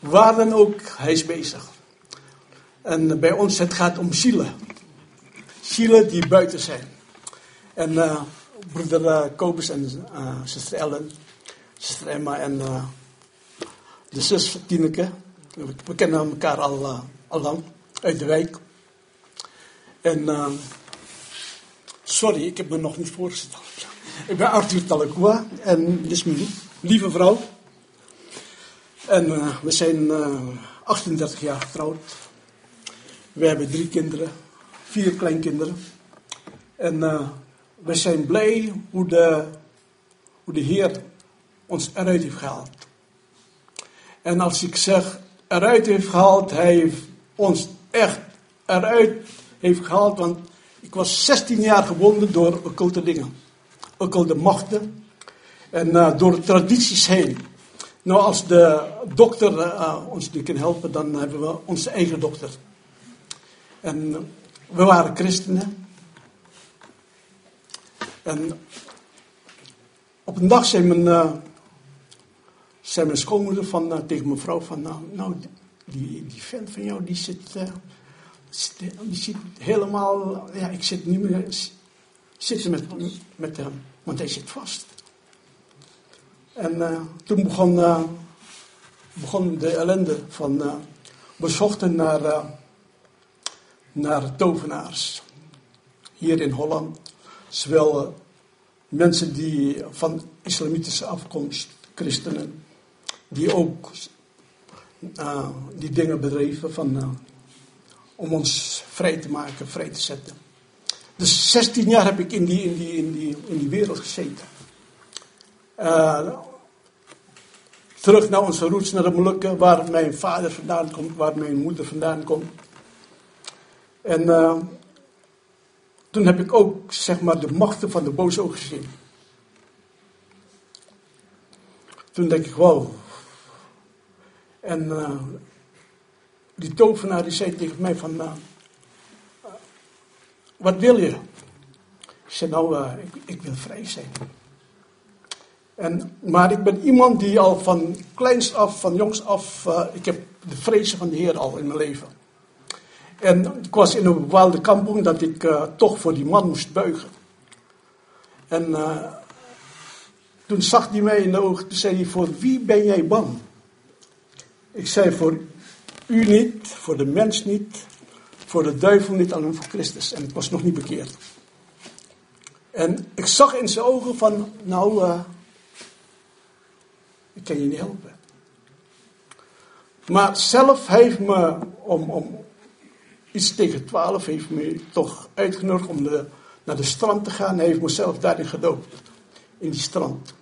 waar dan ook, hij is bezig. En bij ons, het gaat om zielen. Zielen die buiten zijn. En uh, broeder Kobus en zuster Ellen, zuster Emma en de zus Tineke. We kennen elkaar al, al lang, uit de wijk. En sorry, ik heb me nog niet voorgesteld. Ik ben Arthur Talakua en dit is mijn lieve vrouw. En we zijn 38 jaar getrouwd. We hebben drie kinderen, vier kleinkinderen. En we zijn blij hoe de, hoe de Heer ons eruit heeft gehaald. En als ik zeg eruit heeft gehaald, hij heeft ons echt eruit heeft gehaald. Want ik was 16 jaar gebonden door occulte dingen. Occulte machten. En uh, door tradities heen. Nou, als de dokter uh, ons nu kan helpen, dan hebben we onze eigen dokter. En we waren christenen. En op een dag zei mijn, zei mijn schoonmoeder van, uh, tegen mijn vrouw van, nou, nou die, die vent van jou, die zit, uh, die zit helemaal, ja, ik zit niet meer zitten met, met hem, want hij zit vast. En toen begon, begon de ellende van, we zochten naar naar tovenaars. Hier in Holland. Zowel mensen die van islamitische afkomst, christenen, die ook uh, die dingen bedreven van, uh, om ons vrij te maken, vrij te zetten. Dus 16 jaar heb ik in die, in die, in die, in die wereld gezeten. Uh, terug naar onze roots, naar de Molukken, waar mijn vader vandaan komt, waar mijn moeder vandaan komt. En toen heb ik ook, zeg maar, de machten van de boze ook gezien. Toen denk ik, wow. En uh, die tovenaar die zei tegen mij van, uh, wat wil je? Ik zei, nou, ik, ik, wil vrij zijn. En, maar ik ben iemand die al van kleins af, van jongs af, ik heb de vrezen van de Heer al in mijn leven. En ik was in een bepaalde kampong dat ik toch voor die man moest buigen. En toen zag hij mij in de ogen, toen zei hij, voor wie ben jij bang? Ik zei, voor u niet, voor de mens niet, voor de duivel niet, alleen voor Christus. En ik was nog niet bekeerd. En ik zag in zijn ogen van, nou, uh, ik kan je niet helpen. Maar zelf heeft me om, om, iets tegen twaalf heeft me toch uitgenodigd om de, naar de strand te gaan. Hij heeft mezelf daarin gedoopt. In die strand.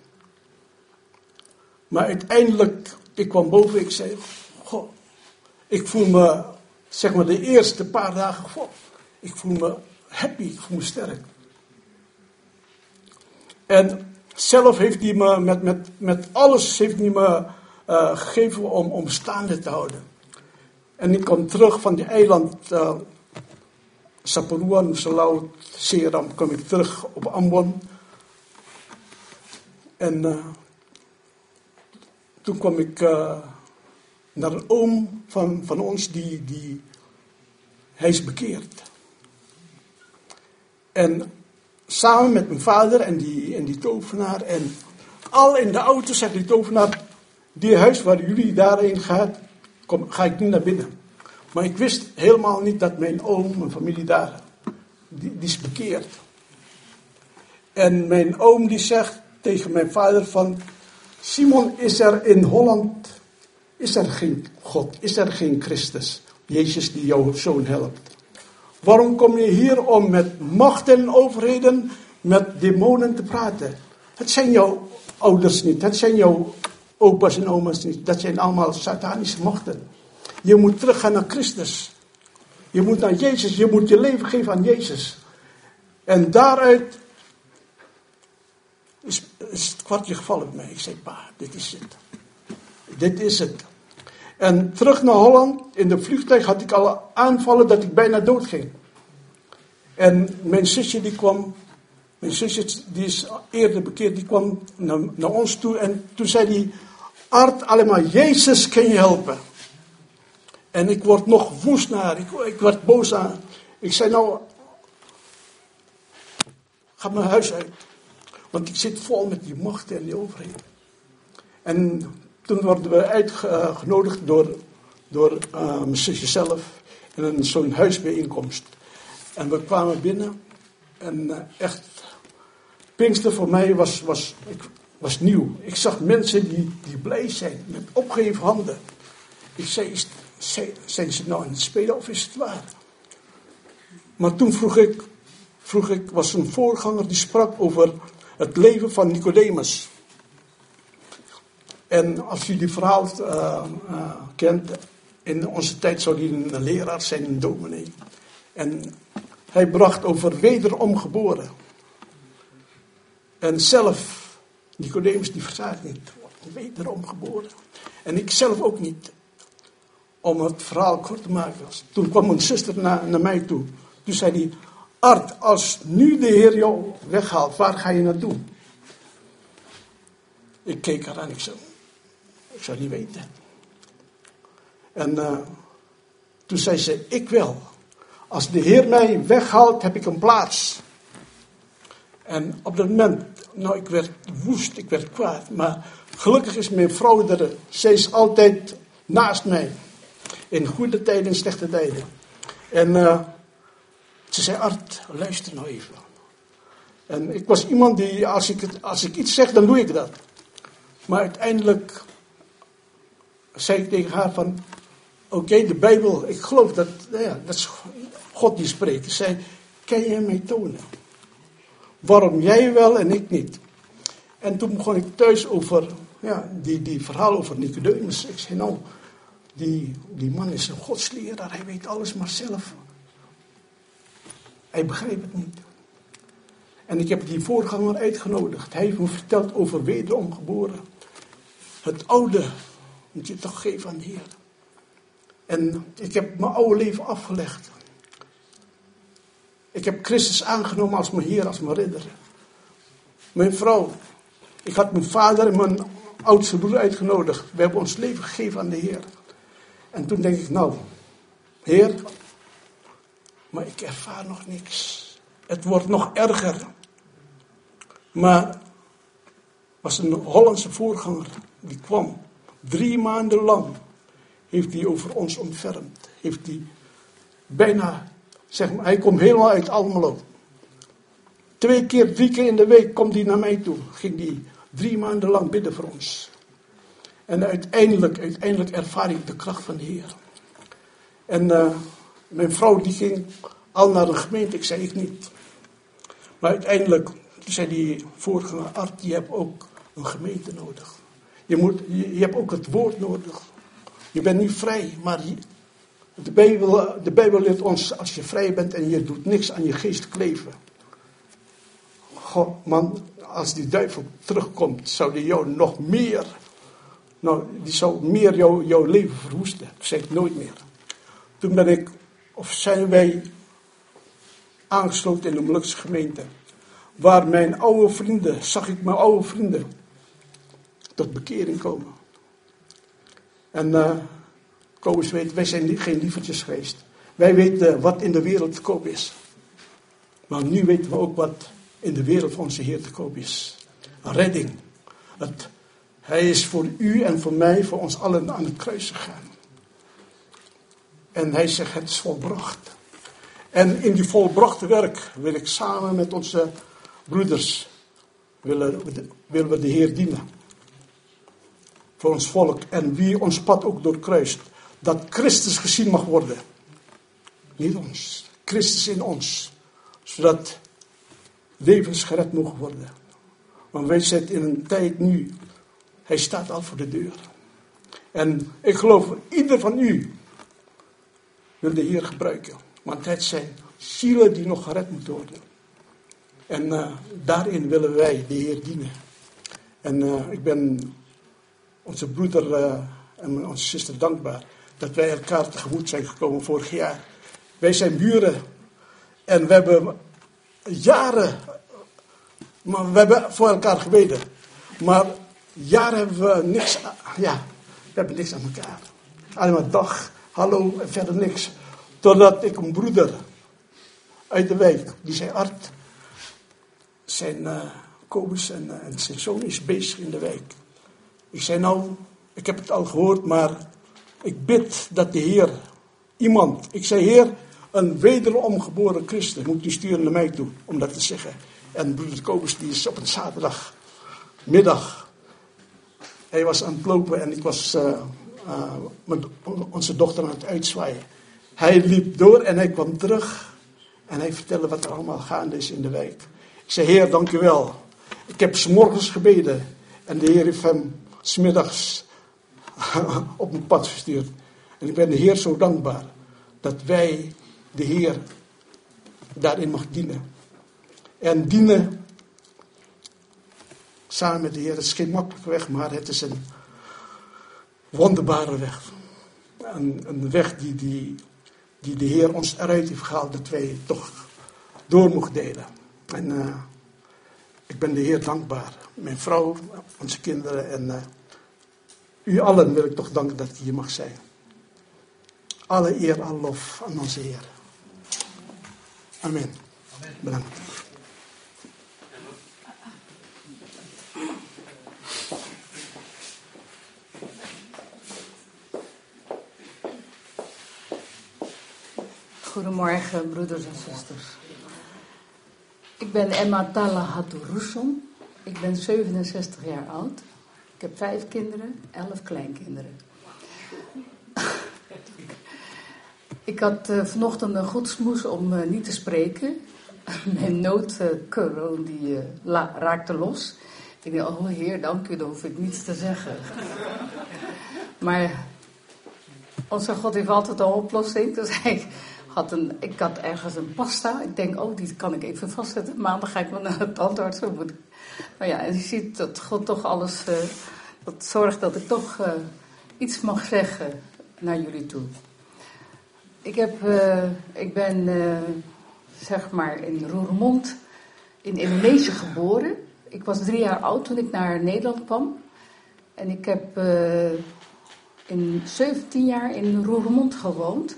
Maar uiteindelijk, ik kwam boven, ik zei, goh, ik voel me, zeg maar de eerste paar dagen, goh, ik voel me happy, ik voel me sterk. En zelf heeft hij me met, met, met alles heeft hij me uh, gegeven om, om staande te houden. En ik kom terug van die eiland uh, Saparua, Nusalau, Seram, kom ik terug op Ambon. En uh, toen kwam ik uh, naar een oom van, van ons, die, die, hij is bekeerd. En samen met mijn vader en die, en die tovenaar en al in de auto zegt die tovenaar, die huis waar jullie daarheen gaat, kom, ga ik nu naar binnen. Maar ik wist helemaal niet dat mijn oom, mijn familie daar, die, die is bekeerd. En mijn oom die zegt tegen mijn vader van, Simon, is er in Holland, is er geen God, is er geen Christus, Jezus die jouw zoon helpt? Waarom kom je hier om met macht en overheden met demonen te praten? Het zijn jouw ouders niet, het zijn jouw opa's en oma's niet, dat zijn allemaal satanische machten. Je moet teruggaan naar Christus. Je moet naar Jezus, je moet je leven geven aan Jezus. En daaruit is, is het kwartje gevallen bij mij. Ik zei, pa, dit is het. Dit is het. En terug naar Holland, in de vliegtuig had ik al aanvallen dat ik bijna dood ging. En mijn zusje die kwam, mijn zusje die is eerder bekeerd, die kwam naar, naar ons toe en toen zei hij, Art, alleen maar Jezus kan je helpen. En ik word nog woest naar, ik, ik werd boos aan. Ik zei nou, ga mijn huis uit. Want ik zit vol met die machten en die overheden. En toen worden we uitgenodigd door, door uh, mijn zusje zelf in zo'n huisbijeenkomst. En we kwamen binnen en uh, echt, Pinkster voor mij was, was, ik, was nieuw. Ik zag mensen die, die blij zijn, met opgeheven handen. Ik zei, zijn ze nou aan het spelen of is het waar? Maar toen vroeg ik, vroeg ik, was een voorganger die sprak over het leven van Nicodemus. En als u die verhaal uh, uh, kent, in onze tijd zou hij een leraar zijn, een dominee. En hij bracht over wederom geboren. En zelf, Nicodemus die verstaat niet, wederom geboren. En ik zelf ook niet. Om het verhaal kort te maken. Toen kwam mijn zuster naar, naar mij toe. Toen zei hij, Art, als nu de Heer jou weghaalt, waar ga je naartoe? Ik keek haar aan, ik zei, ik zou niet weten. En uh, toen zei ze, ik wel. Als de Heer mij weghaalt, heb ik een plaats. En op dat moment, nou, ik werd woest, ik werd kwaad. Maar gelukkig is mijn vrouw er. Zij is altijd naast mij. In goede tijden en slechte tijden. En uh, ze zei, Art, luister nou even. En ik was iemand die, als ik, iets zeg, dan doe ik dat. Maar uiteindelijk zei ik tegen haar van, oké, de Bijbel, ik geloof dat, ja, dat God die spreekt. Ze zei, kan je mij tonen? Waarom jij wel en ik niet? En toen begon ik thuis over, ja, die, die verhaal over Nicodemus. Ik zei, nou, die, die man is een godsleraar, hij weet alles maar zelf. Hij begreep het niet. En ik heb die voorganger uitgenodigd. Hij heeft me verteld over wederom geboren. Het oude moet je toch geven aan de Heer. En ik heb mijn oude leven afgelegd. Ik heb Christus aangenomen als mijn Heer, als mijn ridder. Mijn vrouw. Ik had mijn vader en mijn oudste broer uitgenodigd. We hebben ons leven gegeven aan de Heer. En toen denk ik, nou, Heer, maar ik ervaar nog niks. Het wordt nog erger. Maar was een Hollandse voorganger die kwam. Drie maanden lang heeft hij over ons ontfermd. Heeft hij bijna, zeg maar, hij komt helemaal uit Almelo. Twee keer, drie keer in de week komt hij naar mij toe. Ging hij drie maanden lang bidden voor ons. En uiteindelijk, uiteindelijk ervaar ik de kracht van de Heer. En uh, mijn vrouw die ging al naar de gemeente, ik zei ik niet. Maar uiteindelijk zei die vorige arts, je hebt ook een gemeente nodig. Je, moet, je, hebt ook het woord nodig. Je bent nu vrij, maar de, Bijbel, de Bijbel leert ons, als je vrij bent en je doet niks aan je geest kleven. God, man, als die duivel terugkomt, zou die jou nog meer, nou, die zou meer jou, jouw leven verwoesten. Ik zeg het nooit meer. Toen ben ik, of zijn wij aangesloten in de Molukse gemeente. Waar mijn oude vrienden, zag ik mijn oude vrienden tot bekering komen. En uh, Kobus weet, wij zijn geen lievertjes geweest. Wij weten wat in de wereld te koop is. Maar nu weten we ook wat in de wereld van onze Heer te koop is. Redding. Het, hij is voor u en voor mij, voor ons allen aan het kruis gegaan. En hij zegt, het is volbracht. En in die volbrachte werk wil ik samen met onze broeders, willen, willen we de Heer dienen. Voor ons volk en wie ons pad ook doorkruist. Dat Christus gezien mag worden. Niet ons, Christus in ons. Zodat levens gered mogen worden. Want wij zitten in een tijd nu, hij staat al voor de deur. En ik geloof, ieder van u wil de Heer gebruiken. Want het zijn zielen die nog gered moeten worden. En uh, daarin willen wij de Heer dienen. En uh, ik ben onze broeder uh, en onze zuster dankbaar dat wij elkaar tegemoet zijn gekomen vorig jaar. Wij zijn buren en we hebben jaren, maar we hebben voor elkaar gebeden. Maar jaren hebben we niks, ja, we hebben niks aan elkaar. Alleen maar dag, hallo en verder niks. Totdat ik een broeder uit de wijk, die zei Art, zijn uh, Kobus en, uh, en zijn zoon is bezig in de wijk. Ik zei nou, ik heb het al gehoord, maar ik bid dat de Heer iemand, ik zei Heer, een wederom geboren christen moet u sturen naar mij toe om dat te zeggen. En broeder Kobus die is op een zaterdagmiddag, hij was aan het lopen en ik was uh, met onze dochter aan het uitzwaaien. Hij liep door en hij kwam terug en hij vertelde wat er allemaal gaande is in de wijk. Ik zei, Heer, dank u wel. Ik heb s morgens gebeden en de Heer heeft hem smiddags op mijn pad gestuurd. En ik ben de Heer zo dankbaar dat wij de Heer daarin mag dienen. En dienen samen met de Heer, het is geen makkelijke weg, maar het is een wonderbare weg. Een, een weg die, die, die de Heer ons eruit heeft gehaald, dat wij toch door mogen delen. En uh, ik ben de Heer dankbaar. Mijn vrouw, onze kinderen en uh, u allen wil ik toch danken dat ik hier mag zijn. Alle eer, alle lof aan onze Heer. Amen. Bedankt. Goedemorgen, broeders en zusters. Ik ben Emma Tala. Ik ben 67 jaar oud. Ik heb vijf kinderen, elf kleinkinderen. ik had uh, vanochtend een godsmoes om uh, niet te spreken. Mijn noodkroon uh, die raakte los. Ik dacht, oh heer, dank u, dan hoef ik niets te zeggen. maar onze God heeft altijd een oplossing. Dus hij had een, ik had ergens een pasta. Ik denk, oh, die kan ik even vastzetten. Maandag ga ik wel naar het tandarts. Moet. Maar ja, en je ziet dat God toch alles. Uh, dat zorgt dat ik toch uh, iets mag zeggen naar jullie toe. Ik, heb, uh, ik ben, zeg maar, in Roermond in Indonesië geboren. Ik was drie jaar oud toen ik naar Nederland kwam. En ik heb in 17 jaar in Roermond gewoond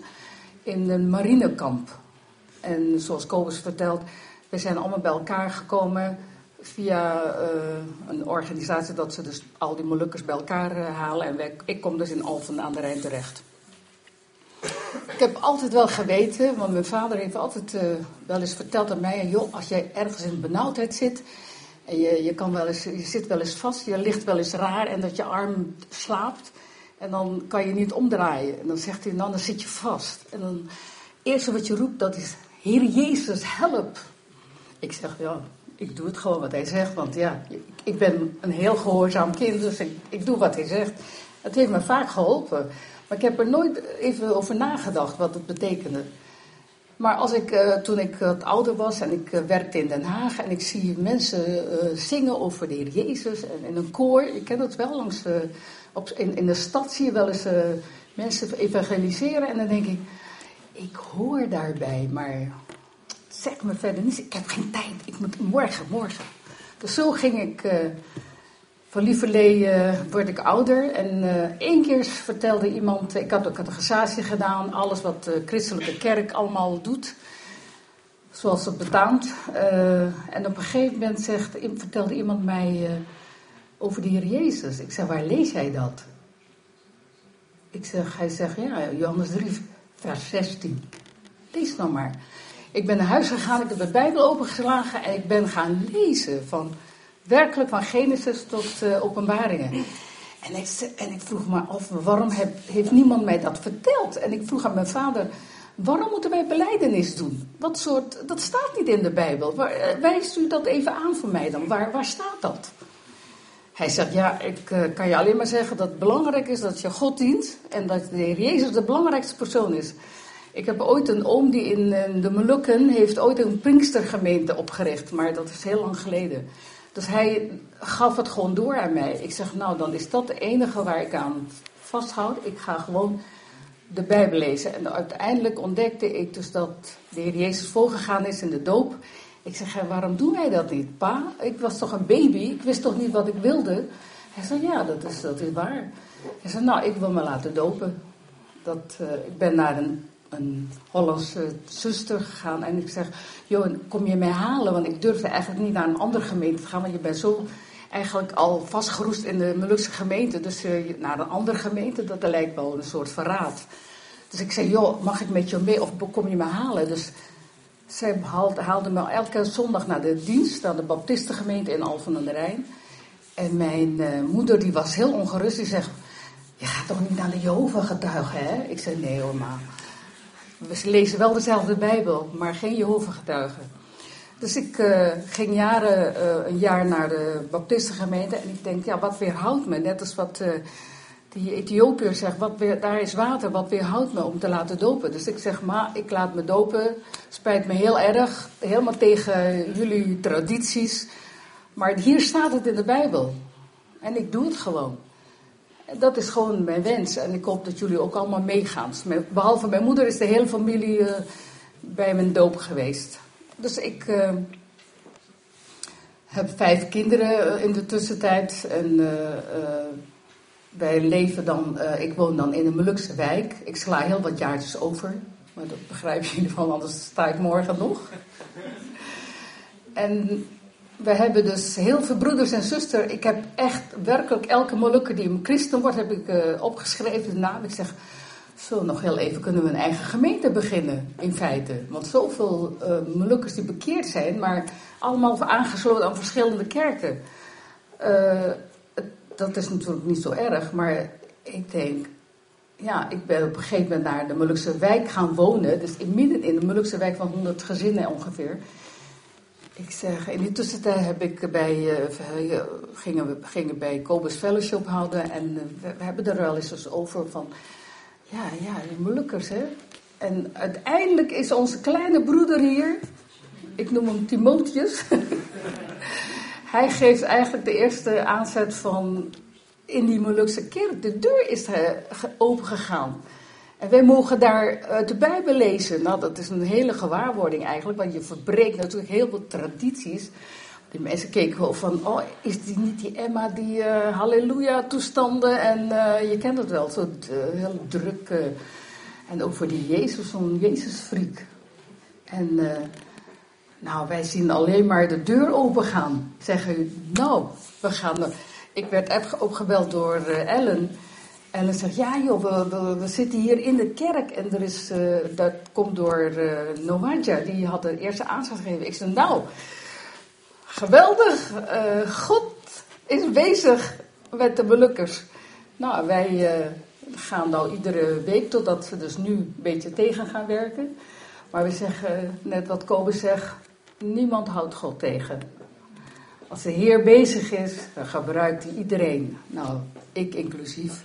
in een marinekamp. En zoals Kobus vertelt, we zijn allemaal bij elkaar gekomen via uh, een organisatie dat ze dus al die Molukkers bij elkaar uh, halen. En ik kom dus in Alphen aan de Rijn terecht. Ik heb altijd wel geweten, want mijn vader heeft altijd uh, wel eens verteld aan mij: joh, als jij ergens in benauwdheid zit en je, je, kan wel eens, je zit wel eens vast, je ligt wel eens raar en dat je arm slaapt, en dan kan je niet omdraaien. En dan zegt hij, nou, dan zit je vast. En dan, het eerste wat je roept, dat is, Heer Jezus, help. Ik zeg, ja, ik doe het gewoon wat hij zegt. Want ja, ik ben een heel gehoorzaam kind, dus ik, doe wat hij zegt. Het heeft me vaak geholpen. Maar ik heb er nooit even over nagedacht wat het betekende. Maar als ik, uh, toen ik wat ouder was en ik uh, werkte in Den Haag en ik zie mensen uh, zingen over de Heer Jezus en in een koor, ik ken dat wel langs op, in, in de stad zie je wel eens uh, mensen evangeliseren en dan denk ik, ik hoor daarbij, maar zeg me verder niet. Ik heb geen tijd, ik moet morgen, morgen. Dus zo ging ik, uh, van lieverlee uh, word ik ouder. En één keer vertelde iemand, ik had ook catechisatie gedaan, alles wat de christelijke kerk allemaal doet. Zoals het betaamt. en op een gegeven moment zegt, vertelde iemand mij over de Heer Jezus. Ik zeg, waar lees jij dat? Ik zeg, hij zegt, ja, Johannes 3, vers 16. Lees dan maar. Ik ben naar huis gegaan, ik heb de Bijbel opengeslagen en ik ben gaan lezen. Van, werkelijk van Genesis tot uh, openbaringen. En ik, en ik vroeg me af, waarom heeft niemand mij dat verteld? En ik vroeg aan mijn vader, waarom moeten wij beleidenis doen? Wat soort, dat staat niet in de Bijbel. Waar, wijst u dat even aan voor mij dan? Waar, waar staat dat? Hij zegt, ja, ik uh, kan je alleen maar zeggen dat het belangrijk is dat je God dient. En dat de Heer Jezus de belangrijkste persoon is. Ik heb ooit een oom die in de Molukken heeft ooit een Pinkstergemeente opgericht. Maar dat is heel lang geleden. Dus hij gaf het gewoon door aan mij. Ik zeg, nou, dan is dat de enige waar ik aan vasthoud. Ik ga gewoon de Bijbel lezen. En uiteindelijk ontdekte ik dus dat de Heer Jezus voorgegaan is in de doop. Ik zeg, waarom doen wij dat niet? Pa, ik was toch een baby? Ik wist toch niet wat ik wilde? Hij zei, ja, dat is, dat is waar. Hij zei, nou, ik wil me laten dopen. Dat, uh, ik ben naar een een Hollandse zuster gegaan. En ik zeg, joh, kom je mij halen? Want ik durfde eigenlijk niet naar een andere gemeente te gaan. Want je bent zo eigenlijk al vastgeroest in de Molukse gemeente. Dus uh, naar een andere gemeente, dat lijkt wel een soort verraad. Dus ik zei, joh, mag ik met je mee of kom je me halen? Dus zij haalde, me elke zondag naar de dienst, naar de Baptistengemeente in Alphen aan de Rijn. En mijn uh, moeder die was heel ongerust. Die zegt, je gaat toch niet naar de Jehovah getuigen, hè? Ik zei, nee hoor, we lezen wel dezelfde Bijbel, maar geen Jehovah-getuigen. Dus ik uh, ging jaren, uh, een jaar naar de Baptistengemeente en ik denk, ja, wat weerhoudt me? Net als wat die Ethiopiër zegt, wat weer, daar is water, wat weerhoudt me om te laten dopen? Dus ik zeg, ma, ik laat me dopen, spijt me heel erg, helemaal tegen jullie tradities. Maar hier staat het in de Bijbel. En ik doe het gewoon. Dat is gewoon mijn wens. En ik hoop dat jullie ook allemaal meegaan. Behalve mijn moeder is de hele familie uh, bij mijn doop geweest. Dus ik uh, heb vijf kinderen uh, in de tussentijd. En wij leven dan, ik woon dan in een Molukse wijk. Ik sla heel wat jaartjes over. Maar dat begrijp je van, anders sta ik morgen nog. En we hebben dus heel veel broeders en zusters. Ik heb echt werkelijk elke Molukker die een christen wordt, heb ik uh, opgeschreven de naam. Ik zeg, zo nog heel even kunnen we een eigen gemeente beginnen, in feite. Want zoveel uh, Molukkers die bekeerd zijn, maar allemaal aangesloten aan verschillende kerken. Uh, dat is natuurlijk niet zo erg, maar ik denk, ja, ik ben op een gegeven moment naar de Molukse wijk gaan wonen. Dus midden in de Molukse wijk van 100 gezinnen ongeveer. Ik zeg, in die tussentijd heb ik bij, uh, gingen we gingen bij Cobus Fellowship houden en uh, we, hebben er wel eens over van, ja, ja, die moeilijkers, hè. En uiteindelijk is onze kleine broeder hier, ik noem hem Timotheus, hij geeft eigenlijk de eerste aanzet van in die Molukse kerk. De deur is open gegaan. En wij mogen daar uit de Bijbel lezen. Nou, dat is een hele gewaarwording eigenlijk, want je verbreekt natuurlijk heel veel tradities. Die mensen keken wel van, oh, is die niet die Emma die uh, halleluja toestanden? En uh, je kent het wel, zo heel druk. en ook voor die Jezus, zo'n Jezusfriek. En nou, wij zien alleen maar de deur opengaan. Zeggen u, nou, we gaan... Ik werd opgebeld door Ellen... En dan zegt, ja joh, we, zitten hier in de kerk en er is, uh, dat komt door uh, Nomadja, die had de eerste aanslag gegeven. Ik zei, nou, geweldig, God is bezig met de belukkers. Nou, wij gaan nou iedere week, totdat we dus nu een beetje tegen gaan werken. Maar we zeggen, net wat Kobe zegt, niemand houdt God tegen. Als de Heer bezig is, dan gebruikt hij iedereen. Nou, ik inclusief.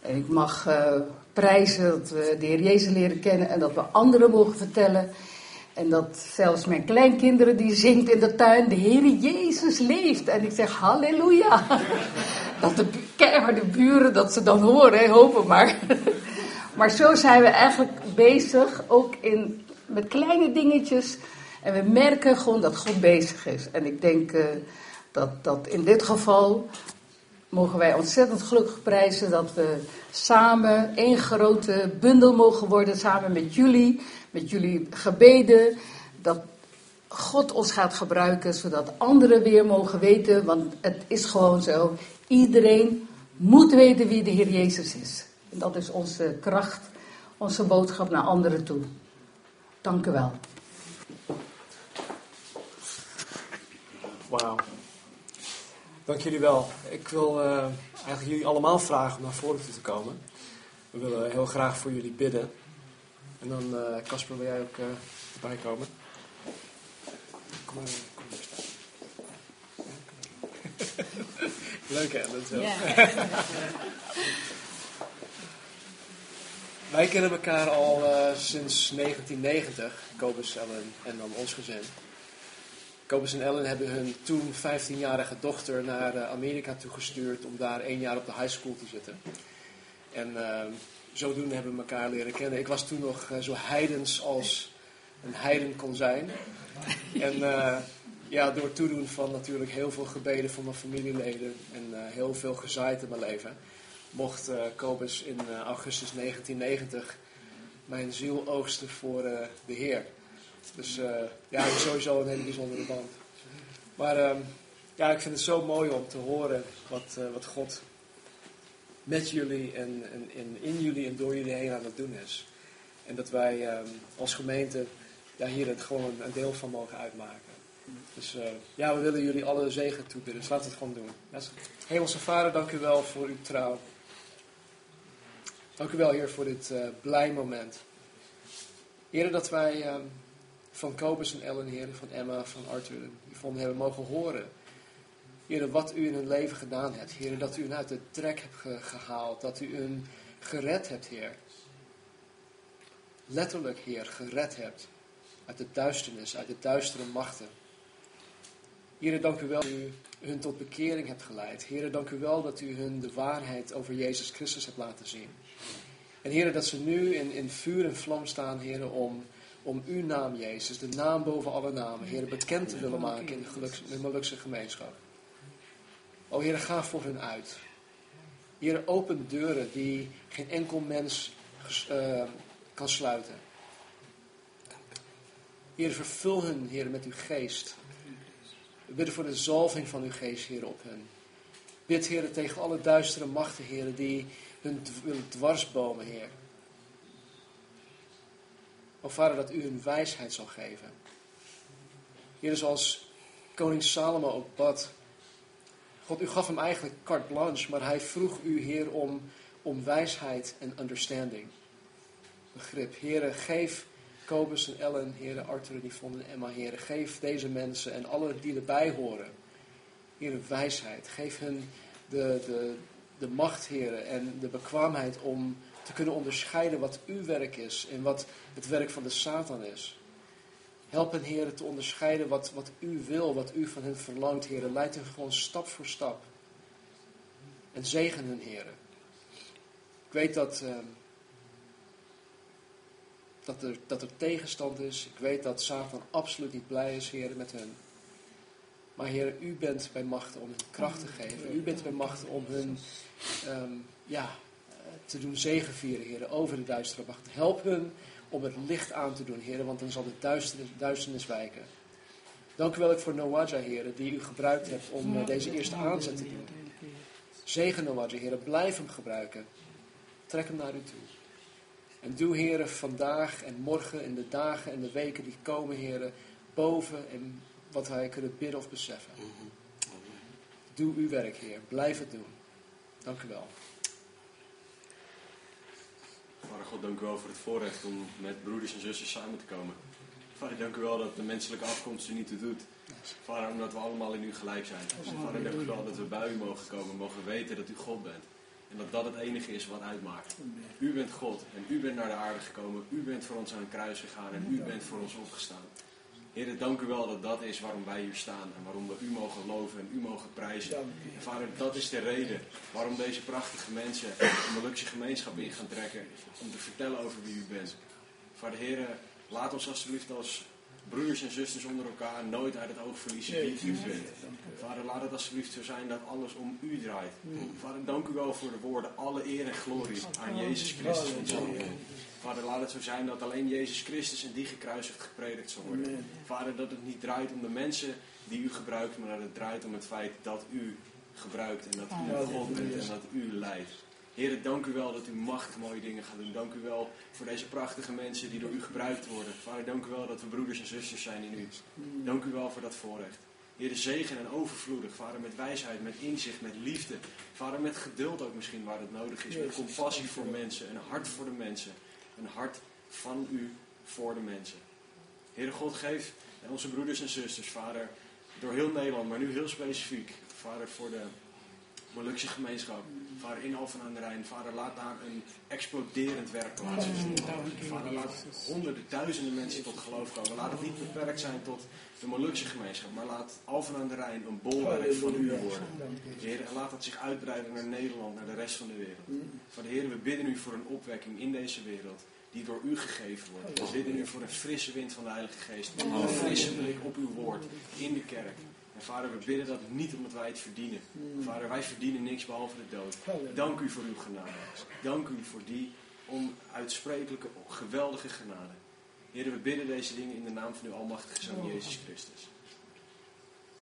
En ik mag uh, prijzen dat we de Heer Jezus leren kennen en dat we anderen mogen vertellen. En dat zelfs mijn kleinkinderen die zingt in de tuin, de Heer Jezus leeft. En ik zeg halleluja. Dat de, de buren dat ze dan horen, hopen maar. Maar zo zijn we eigenlijk bezig, ook in, met kleine dingetjes. En we merken gewoon dat God bezig is. En ik denk uh, dat, dat in dit geval mogen wij ontzettend gelukkig prijzen dat we samen één grote bundel mogen worden, samen met jullie, met jullie gebeden, dat God ons gaat gebruiken, zodat anderen weer mogen weten, want het is gewoon zo, iedereen moet weten wie de Heer Jezus is. En dat is onze kracht, onze boodschap naar anderen toe. Dank u wel. Wauw. Dank jullie wel. Ik wil uh, eigenlijk jullie allemaal vragen om naar voren toe te komen. We willen heel graag voor jullie bidden. En dan, Casper, uh, wil jij ook uh, erbij komen? Kom maar, kom maar staan. Leuk hè, dat wel. Wij kennen elkaar al sinds 1990, Kobus, Ellen en dan ons gezin. Kobus en Ellen hebben hun toen 15-jarige dochter naar uh, Amerika toegestuurd om daar één jaar op de high school te zitten. En uh, zodoende hebben we elkaar leren kennen. Ik was toen nog zo heidens als een heiden kon zijn. En ja, door toedoen van natuurlijk heel veel gebeden van mijn familieleden en heel veel gezaaid in mijn leven mocht Kobus in augustus 1990 mijn ziel oogsten voor de Heer. Dus ja, dat is sowieso een hele bijzondere band. Maar ehm, ja, ik vind het zo mooi om te horen wat, wat God met jullie en, en, in jullie en door jullie heen aan het doen is. En dat wij um, als gemeente ja, hier het gewoon een, deel van mogen uitmaken. Dus ja, we willen jullie alle zegen toebidden. Dus laten we het gewoon doen. Hemelse Vader, dank u wel voor uw trouw. Dank u wel, Heer, voor dit blij moment. Heer, dat wij uh, van Kobus en Ellen, Heer, van Emma, van Arthur en Yvonne hebben mogen horen. Heer, wat u in hun leven gedaan hebt. Heer, dat u hen uit de trek hebt ge gehaald. Dat u hen gered hebt, Heer. Letterlijk, Heer, gered hebt. Uit de duisternis, uit de duistere machten. Heer, dank u wel dat u hun tot bekering hebt geleid. Heer, dank u wel dat u hun de waarheid over Jezus Christus hebt laten zien. En heren, dat ze nu in, in vuur en vlam staan, heren, om, om uw naam, Jezus, de naam boven alle namen, heren, bekend te willen maken in de, geluks, Molukse gemeenschap. O heren, ga voor hen uit. Heren, open deuren die geen enkel mens uh, kan sluiten. Heer, vervul hen, Heer, met uw geest. We bidden voor de zalving van uw geest, Heer, op hen. Bid, Heer, tegen alle duistere machten, Heer, die hun dwarsbomen, Heer. O Vader, dat u hun wijsheid zal geven. Heer, zoals koning Salomo ook bad. God, u gaf hem eigenlijk carte blanche, maar hij vroeg u, Heer, om, om wijsheid en understanding. Begrip. Heer, geef Kobus en Ellen, Heer, Arthur en Yvonne en Emma, Heer, geef deze mensen en alle die erbij horen, Heer, wijsheid. Geef hen de, de, de macht, heren, en de bekwaamheid om te kunnen onderscheiden wat uw werk is en wat het werk van de Satan is. Help hen, heren, te onderscheiden wat, wat u wil, wat u van hen verlangt, heren. Leid hen gewoon stap voor stap. En zegen hen, heren. Ik weet dat, uh, dat, er, dat er tegenstand is. Ik weet dat Satan absoluut niet blij is, heren, met hen. Maar Heer, u bent bij macht om hun kracht te geven. U bent bij macht om hun um, ja, te doen zegenvieren, Heer, over de duistere macht. Help hun om het licht aan te doen, Heer, want dan zal de duisternis, duisternis wijken. Dank u wel ook voor Noaja, Heer, die u gebruikt hebt om uh, deze eerste aanzet te doen. Zegen Noaja, Heer, blijf hem gebruiken. Trek hem naar u toe. En doe, Heer, vandaag en morgen en de dagen en de weken die komen, Heer, boven en wat wij kunnen bidden of beseffen. Doe uw werk, Heer. Blijf het doen. Dank u wel. Vader God, dank u wel voor het voorrecht om met broeders en zussen samen te komen. Vader, dank u wel dat de menselijke afkomst u niet toe doet. Vader, omdat we allemaal in u gelijk zijn. Vader, dank u wel dat we bij u mogen komen, mogen weten dat u God bent. En dat dat het enige is wat uitmaakt. U bent God en u bent naar de aarde gekomen. U bent voor ons aan het kruis gegaan en u bent voor ons opgestaan. Heer, dank u wel dat dat is waarom wij hier staan en waarom we u mogen loven en u mogen prijzen. En vader, dat is de reden waarom deze prachtige mensen een Molukse gemeenschap in gaan trekken om te vertellen over wie u bent. Vader, Heer, laat ons alsjeblieft als broers en zusters onder elkaar nooit uit het oog verliezen wie u bent. Vader, laat het alsjeblieft zo zijn dat alles om u draait. Vader, dank u wel voor de woorden, alle eer en glorie aan Jezus Christus onze Heer. Vader, laat het zo zijn dat alleen Jezus Christus en die gekruisigd gepredikt zal worden. Vader, dat het niet draait om de mensen die u gebruikt, maar dat het draait om het feit dat u gebruikt en dat u God bent en dat u leidt. Heer, dank u wel dat u machtig mooie dingen gaat doen. Dank u wel voor deze prachtige mensen die door u gebruikt worden. Vader, dank u wel dat we broeders en zusters zijn in u. Dank u wel voor dat voorrecht. Heer, zegen en overvloedig. Vader, met wijsheid, met inzicht, met liefde. Vader, met geduld ook misschien waar het nodig is. Met compassie voor mensen, een hart voor de mensen. Een hart van u voor de mensen. Heere God, geef onze broeders en zusters, Vader, door heel Nederland, maar nu heel specifiek, Vader, voor de Molukse gemeenschap. Vader, in Alphen aan de Rijn. Vader, laat daar een exploderend werk plaatsvinden. Vader, laat honderden, duizenden mensen tot geloof komen. Laat het niet beperkt zijn tot de Molukse gemeenschap, maar laat Alphen aan de Rijn een bolwerk van u worden. Heer, en laat dat zich uitbreiden naar Nederland, naar de rest van de wereld. Vader, Heer, we bidden u voor een opwekking in deze wereld die door u gegeven wordt. We bidden u voor een frisse wind van de Heilige Geest. Een frisse blik op uw woord in de kerk. En vader, we bidden dat niet omdat wij het verdienen. Vader, wij verdienen niks behalve de dood. Dank u voor uw genade. Dank u voor die onuitsprekelijke, geweldige genade. Heren, we bidden deze dingen in de naam van uw almachtige Zoon Jezus Christus.